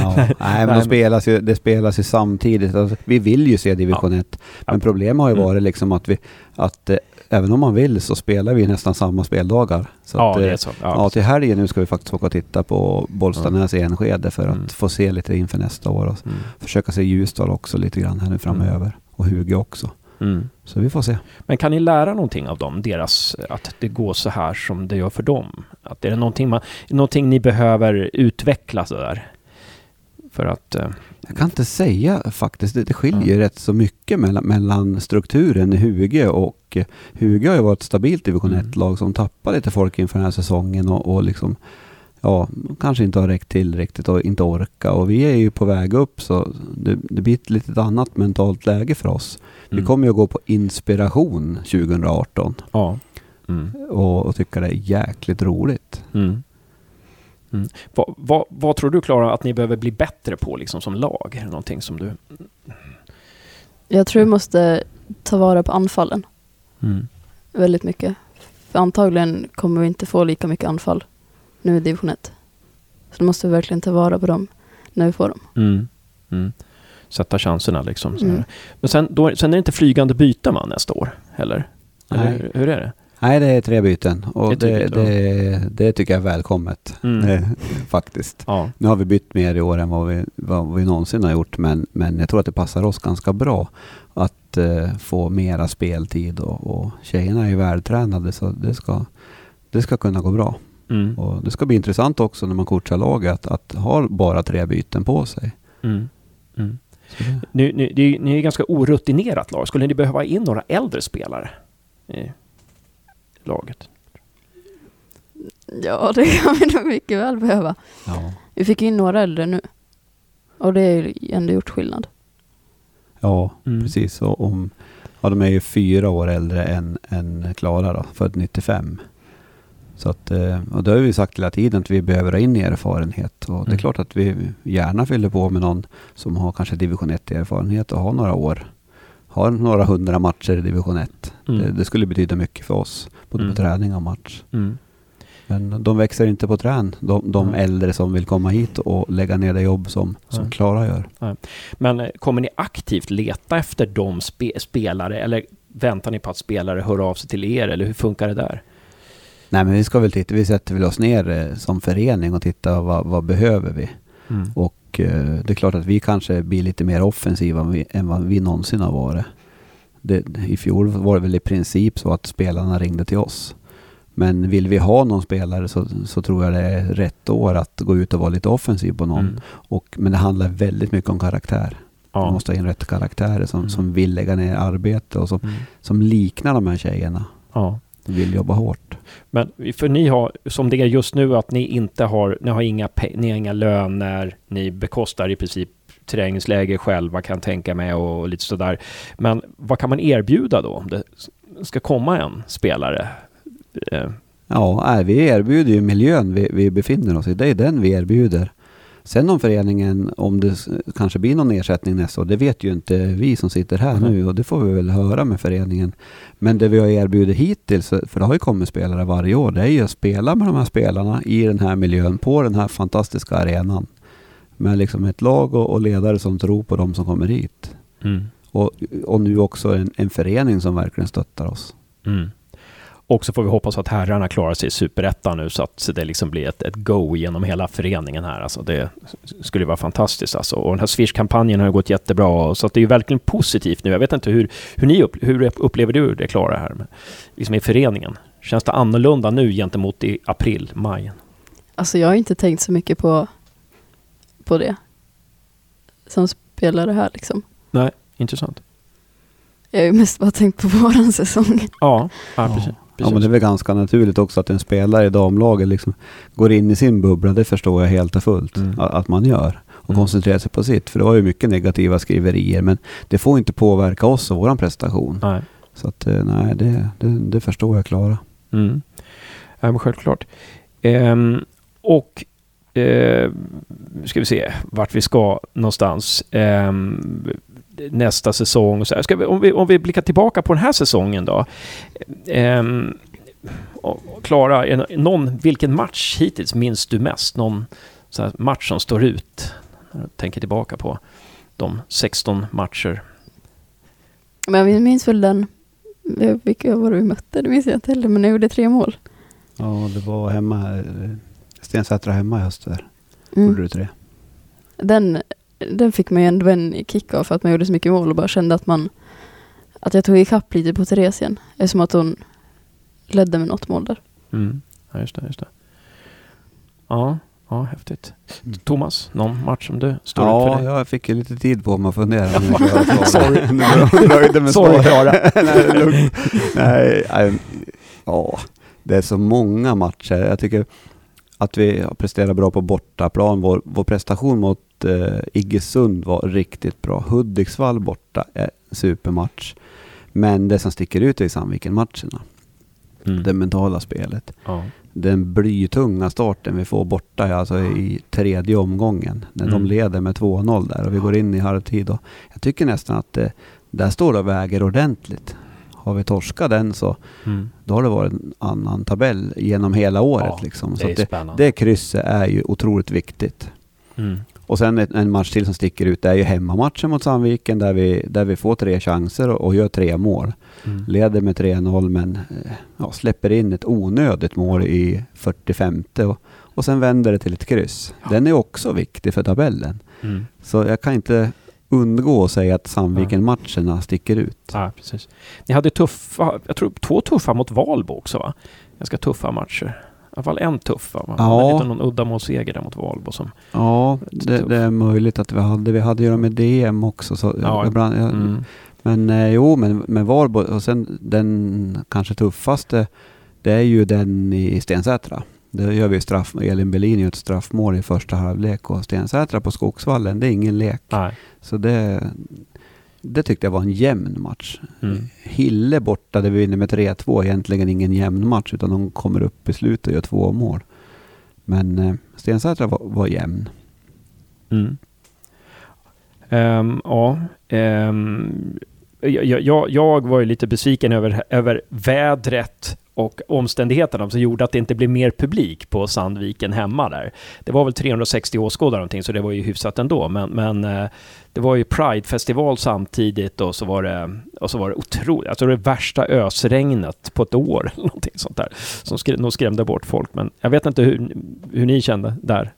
Speaker 6: Ja. Nej, men
Speaker 1: men-
Speaker 6: de spelas ju, det spelas ju samtidigt. Alltså, vi vill ju se division 1. Men
Speaker 1: Ja.
Speaker 6: problemet har ju
Speaker 1: Mm.
Speaker 6: varit liksom att vi, att eh, även om man vill så spelar vi nästan samma speldagar. Så
Speaker 1: ja,
Speaker 6: att,
Speaker 1: det
Speaker 6: eh,
Speaker 1: är så.
Speaker 6: Ja,
Speaker 1: Ja,
Speaker 6: till helgen nu ska vi faktiskt åka och titta på Bollstanäs i Enskede för att
Speaker 1: Mm.
Speaker 6: få se lite inför nästa år. Och
Speaker 1: Mm.
Speaker 6: försöka se Ljusdal också lite grann här nu framöver. Och Huge också.
Speaker 1: Mm.
Speaker 6: Så vi får se.
Speaker 1: Men kan ni lära någonting av dem? Deras, att det går så här som det gör för dem? Att är det någonting, man, någonting ni behöver utveckla sådär? För att... eh,
Speaker 6: Jag kan inte säga faktiskt. Det, det skiljer rätt så mycket mellan, mellan strukturen i Huge och eh, Huge har ju varit ett stabilt division
Speaker 1: Mm.
Speaker 6: 1-lag som tappar lite folk inför den här säsongen och, och liksom ja, kanske inte har räckt till riktigt och inte orka. Och vi är ju på väg upp så det, det blir ett litet annat mentalt läge för oss. Vi
Speaker 1: mm.
Speaker 6: kommer ju att gå på inspiration 2018
Speaker 1: Ja. Mm.
Speaker 6: och, och tycka det är jäkligt roligt.
Speaker 1: Mm. Mm. Vad, vad, vad tror du, Klara, att ni behöver bli bättre på liksom, som lag? Är det någonting som du...
Speaker 5: Jag tror vi måste ta vara på anfallen
Speaker 1: Mm.
Speaker 5: väldigt mycket. För antagligen kommer vi inte få lika mycket anfall nu i division 1. Så då måste vi verkligen ta vara på dem när vi får dem.
Speaker 1: Mm. Mm. Sätta chanserna liksom.
Speaker 5: Mm.
Speaker 1: Men sen, då, sen är det inte flygande byte man nästa år, heller? Eller
Speaker 6: Nej.
Speaker 1: hur, hur är det?
Speaker 6: Nej, det är tre byten och
Speaker 1: Det är
Speaker 6: det, det, det, tycker jag är välkommet.
Speaker 1: Mm.
Speaker 6: Eh, faktiskt.
Speaker 1: Ja.
Speaker 6: Nu har vi bytt mer i år än vad vi, vad vi någonsin har gjort men, men jag tror att det passar oss ganska bra att eh, få mera speltid och, och tjejerna är ju vältränade så det ska, det ska kunna gå bra.
Speaker 1: Mm.
Speaker 6: Och det ska bli intressant också när man coachar laget att, att ha bara tre byten på sig.
Speaker 1: Mm. Mm.
Speaker 6: Så det,
Speaker 1: Ni, ni, är ju ganska orutinerat lag. Skulle ni behöva in några äldre spelare i laget?
Speaker 5: Ja, det kan vi nog mycket väl behöva.
Speaker 6: ja.
Speaker 5: Vi fick in några äldre nu. Och det har ju ändå gjort skillnad.
Speaker 6: ja,
Speaker 1: Mm.
Speaker 6: precis. Och om, ja, de är ju fyra år äldre än, än Klara då, född 95. Så att, eh, och det har vi sagt hela tiden att vi behöver ha in erfarenhet. Och det är
Speaker 1: Mm.
Speaker 6: klart att vi gärna fyller på med någon som har kanske division 1 erfarenhet och har några år. Har några hundra matcher i division 1.
Speaker 1: Mm.
Speaker 6: Det, det skulle betyda mycket för oss. Både
Speaker 1: Mm.
Speaker 6: på träning och match.
Speaker 1: Mm.
Speaker 6: Men de växer inte på trän. De, de
Speaker 1: Nej.
Speaker 6: äldre som vill komma hit och lägga ner det jobb som, som. Klara gör.
Speaker 1: Men eh, kommer ni aktivt leta efter de spe, spelare eller väntar ni på att spelare hör av sig till er eller hur funkar det där?
Speaker 6: Nej men vi ska väl titta, vi sätter väl oss ner eh, som förening och tittar vad, vad behöver vi.
Speaker 1: Mm.
Speaker 6: Och eh, det är klart att vi kanske blir lite mer offensiva än, vi, än vad vi någonsin har varit. Det, I fjol var det väl i princip så att spelarna ringde till oss. Men vill vi ha någon spelare så, så tror jag det är rätt år att gå ut och vara lite offensiv på någon.
Speaker 1: Mm.
Speaker 6: Och, men det handlar väldigt mycket om karaktär. Man
Speaker 1: Ja.
Speaker 6: måste ha in rätt karaktärer som,
Speaker 1: Mm.
Speaker 6: som vill lägga ner arbete och som,
Speaker 1: Mm.
Speaker 6: som liknar de här tjejerna.
Speaker 1: ja.
Speaker 6: Vill jobba hårt.
Speaker 1: Men för ni har, som det är just nu, att ni inte har, ni har inga, ni har inga löner, ni bekostar i princip träningsläger själva kan tänka mig och lite sådär. Men vad kan man erbjuda då om det ska komma en spelare?
Speaker 6: Eh. Ja, vi erbjuder ju miljön vi, vi befinner oss i. Det är den vi erbjuder. Sen om föreningen, om det kanske blir någon ersättning nästa år, det vet ju inte vi som sitter här mm. nu och det får vi väl höra med föreningen. Men det vi har erbjudit hittills, för det har ju kommit spelare varje år, det är ju att spela med de här spelarna i den här miljön, på den här fantastiska arenan. Med liksom ett lag och, och ledare som tror på de som kommer hit. Mm. Och, och nu också en, en förening som verkligen stöttar oss. Mm.
Speaker 1: Och så får vi hoppas att herrarna klarar sig i superettan nu så att det liksom blir ett, ett go genom hela föreningen här. Alltså det skulle vara fantastiskt alltså. Och den här Swish-kampanjen har gått jättebra. Så att det är ju verkligen positivt nu. Jag vet inte hur, hur ni upp, hur upplever du det Klara här med, liksom i föreningen? Känns det annorlunda nu gentemot i april, maj?
Speaker 5: Alltså jag har inte tänkt så mycket på, på det. Som spelare här liksom.
Speaker 1: Nej, intressant.
Speaker 5: Jag har ju mest bara tänkt på våran säsong.
Speaker 1: Ja, ja precis.
Speaker 6: Ja, men det är väl ganska naturligt också att en spelare i damlaget liksom går in i sin bubbla. Det förstår jag helt och fullt mm. att man gör. Och mm. koncentrerar sig på sitt. För det var ju mycket negativa skriverier. Men det får inte påverka oss och vår prestation. Nej. Så att eh, nej, det, det, det förstår jag Klara.
Speaker 1: Mm. Ja, men självklart. Ehm, och eh, ska vi se vart vi ska någonstans. Ehm, nästa säsong. Så ska vi, om, vi, om vi blickar tillbaka på den här säsongen då. Ehm, Klara, någon, vilken match hittills minns du mest? Någon match som står ut? Jag tänker tillbaka på de 16 matcher.
Speaker 5: Men jag minns väl den, vilka var det vi mötte? Det minns jag inte heller, men jag gjorde tre mål.
Speaker 6: Ja, det var hemma, Stensätra hemma i höst där. Mm. Gjorde du tre?
Speaker 5: Den den fick man ju ändå en kick av för att man gjorde så mycket mål och bara kände att man att jag tog ikapp lite på Therese igen. Eftersom att hon ledde med något mål där.
Speaker 1: Mm. Ja, just det, just det. Ja, ja, häftigt. Mm. Thomas, någon match som du står
Speaker 6: ja,
Speaker 1: för dig?
Speaker 6: Ja, jag fick ju lite tid på mig att fundera.
Speaker 1: Sorry.
Speaker 6: Nöjde med Sorry, Klara. nej, nej, nej, ja, det är så många matcher. Jag tycker att vi har presterat bra på bortaplan. Vår, vår prestation mot eh, Iggesund var riktigt bra. Hudiksvall borta är supermatch. Men det som sticker ut är Sandviken-matcherna. Mm. Det mentala spelet. Ja. Den blytunga starten vi får borta alltså i tredje omgången. När mm. de leder med 2-0 där och vi går in i halvtid. Och jag tycker nästan att det, där står det och väger ordentligt. Har vi torskat den så mm. då har det varit en annan tabell genom hela året. Ja, liksom. Så det, det, det krysset är ju otroligt viktigt. Mm. Och sen en match till som sticker ut, det är ju hemmamatchen mot Sandviken där vi, där vi får tre chanser och, och gör tre mål. Mm. Leder med 3-0 men eh, ja, släpper in ett onödigt mål i 45 och, och sen vänder det till ett kryss. Ja. Den är också viktig för tabellen. Mm. Så jag kan inte undgå att säga att Sandviken-matcherna sticker ut.
Speaker 1: Ja, precis. Ni hade tuffa, jag tror två tuffa mot Valbo också va? Ganska tuffa matcher alla fall en tuff va? Man ja. hade någon uddamålsseger där mot Valbo som...
Speaker 6: Ja, det, det, är möjligt att vi hade. Vi hade ju dem med DM också. Så ja. ibland, jag, mm. Men eh, jo, men med Valbo och sen den kanske tuffaste det är ju den i Stensätra. Där gör vi straff, Elin Berlin gör ett straffmål i första halvlek och Stensätra på Skogsvallen, det är ingen lek. Nej. Så det, det tyckte jag var en jämn match. Mm. Hille borta där vi vinner med 3-2, egentligen ingen jämn match utan de kommer upp i slutet och gör två mål. Men eh, Stensätra var, var jämn.
Speaker 1: Mm. Um, ja, um, jag, jag, jag, var ju lite besviken över, över vädret och omständigheterna som gjorde att det inte blev mer publik på Sandviken hemma där. Det var väl 360 åskådare någonting, så det var ju hyfsat ändå. Men, men eh, det var ju Pride-festival samtidigt och så var det, och så var det otroligt, alltså det värsta ösregnet på ett år eller någonting sånt där. Som skrämde bort folk. Men jag vet inte hur, hur ni kände där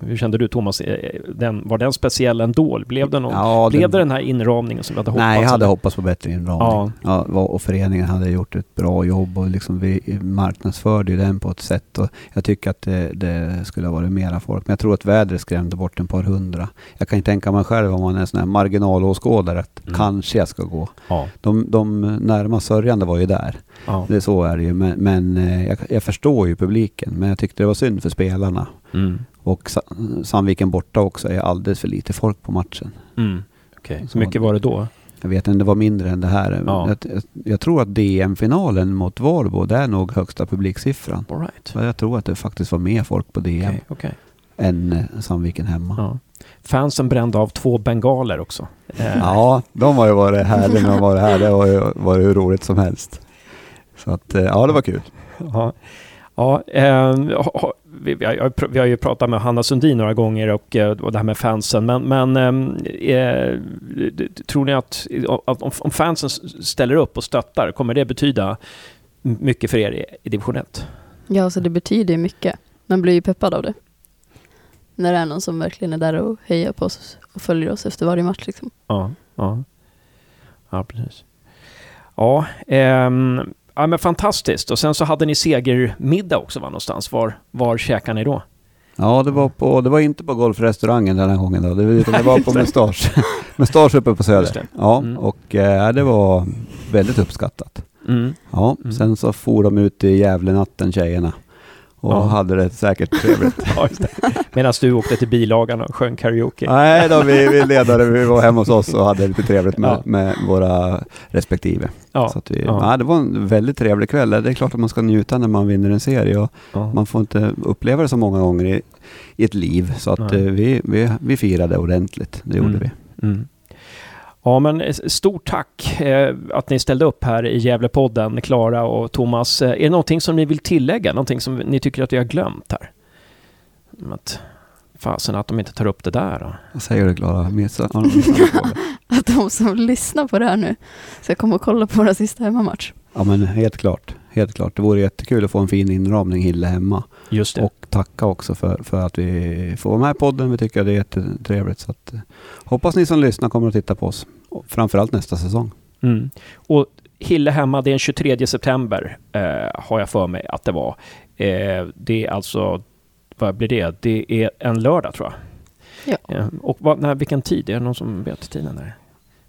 Speaker 1: hur kände du Thomas? Eh, Den, var den speciell ändå? Blev det, någon,
Speaker 6: Ja,
Speaker 1: blev
Speaker 6: den-
Speaker 1: det den här inramningen som vi hade hoppats?
Speaker 6: Nej, jag hade hoppats på bättre inramning. Ja. och föreningen hade gjort ett bra jobb och liksom vi marknadsförde ju den på ett sätt. Och jag tycker att det, det skulle ha varit mera folk. Men jag tror att vädret skrämde bort en par hundra. Jag kan ju tänka mig själv om man är en sån här marginalåskådare att
Speaker 1: Mm.
Speaker 6: kanske jag ska gå.
Speaker 1: Ja,
Speaker 6: De, de närmast sörjande var ju där.
Speaker 1: ja.
Speaker 6: Det så är det ju. Men, men eh, jag, jag förstår ju publiken. Men jag tyckte det var synd för spelarna.
Speaker 1: Mm.
Speaker 6: Och Sa- Sandviken borta också är alldeles för lite folk på matchen.
Speaker 1: Mm. Okej,
Speaker 6: Så-
Speaker 1: mycket var det då?
Speaker 6: Jag vet inte, det var mindre än det här.
Speaker 1: Ja.
Speaker 6: Jag, jag, tror att DM-finalen mot Valbo, det är nog högsta publiksiffran.
Speaker 1: All right.
Speaker 6: Jag tror att det faktiskt var mer folk på DM
Speaker 1: Okej, okej.
Speaker 6: än eh, Sandviken hemma. Ja.
Speaker 1: Ja. Fansen brände av två bengaler också. Eh,
Speaker 6: de har ju varit här när de varit här. Det var ju, var ju hur roligt som helst. Så att, eh, ja det var kul.
Speaker 1: Ja, ja ha- vi, vi, har, vi har ju pratat med Hanna Sundin några gånger och, eh, och det här med fansen. Men, men ehm, eh, tror ni att, att om, om fansen ställer upp och stöttar, kommer det betyda mycket för er i, i division 1?
Speaker 5: Ja, alltså det betyder ju mycket. Man blir ju peppad av det. När det är någon som verkligen är där och hejar på oss och följer oss efter varje match. Liksom.
Speaker 1: Ja, ja. Ja, precis. Ja, ehm, ja, men fantastiskt. Och sen så hade ni segermiddag också, va, någonstans. Var, var käkar ni då?
Speaker 6: Ja, det var, på, det var inte på golfrestaurangen den här gången då. Det, utan det var på Mustasch. Mustasch uppe på Söder. Ja,
Speaker 1: Mm.
Speaker 6: och eh, det var väldigt uppskattat.
Speaker 1: Mm.
Speaker 6: Ja,
Speaker 1: Mm.
Speaker 6: sen så for de ut i Gävlenatten tjejerna. Och
Speaker 1: Ja.
Speaker 6: hade det säkert trevligt.
Speaker 1: Ja. Medan du åkte till bilagan och sjöng karaoke.
Speaker 6: Nej då, vi, vi ledare, vi var hemma hos oss och hade lite trevligt med,
Speaker 1: Ja.
Speaker 6: med våra respektive.
Speaker 1: Ja,
Speaker 6: Så vi,
Speaker 1: ja.
Speaker 6: det var en väldigt trevlig kväll. Det är klart att man ska njuta när man vinner en serie och man får inte uppleva det så många gånger i, i ett liv. Så att eh, vi, vi, vi firade ordentligt, det gjorde
Speaker 1: Mm.
Speaker 6: vi.
Speaker 1: Mm. Ja, men eh, stort tack eh, att ni ställde upp här i Gävlepodden, Klara och Thomas. Eh, är det någonting som ni vill tillägga? Någonting som ni tycker att vi har glömt här? Att, fasen att de inte tar upp det där då.
Speaker 6: Vad säger du Klara?
Speaker 5: Att de som lyssnar på det här nu ska komma och kolla på våra sista hemmamatch.
Speaker 6: Ja men helt klart. Helt klart. Det vore jättekul att få en fin inramning Hille hemma.
Speaker 1: Just det.
Speaker 6: Och tacka också för, för att vi får vara med i podden. Vi tycker att det är jättetrevligt. Så att, eh, hoppas ni som lyssnar kommer att titta på oss. Framförallt nästa säsong.
Speaker 1: Mm. Och Hille hemma, det är den 23 september, eh, har jag för mig att det var. Eh, det är alltså, vad blir det? Det är en lördag tror jag.
Speaker 5: Ja.
Speaker 1: Eh, och vad, nej, vilken tid? Är det någon som vet tiden där?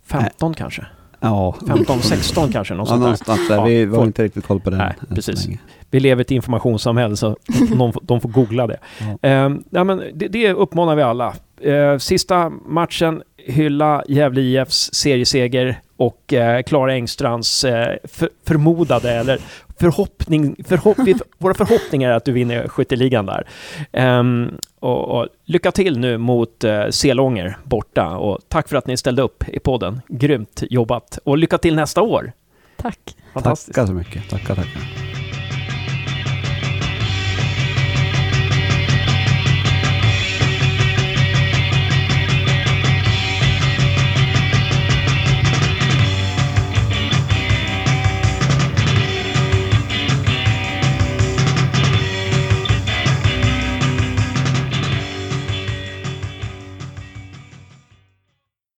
Speaker 1: 15 kanske?
Speaker 6: Ja,
Speaker 1: 15, 16 kanske? Något
Speaker 6: ja
Speaker 1: sånt där.
Speaker 6: någonstans där.
Speaker 1: Ja,
Speaker 6: vi har inte riktigt koll på den.
Speaker 1: Nej, precis.
Speaker 6: länge.
Speaker 1: Vi lever i ett informationssamhälle så de, de får googla det.
Speaker 6: Ja.
Speaker 1: Eh, ja, men det, det uppmanar vi alla. Eh, sista matchen, hylla Gävle IFs serieseger och eh, Klara Engstrands eh, för, förmodade, eller förhoppning, förhopp, vi- våra förhoppningar är att du vinner skytteligan där. Ehm, och, och lycka till nu mot eh, Selånger borta och tack för att ni ställde upp i podden. Grymt jobbat och lycka till nästa år!
Speaker 5: Tack.
Speaker 1: Fantastiskt.
Speaker 6: Tackar så mycket. Tackar, tackar.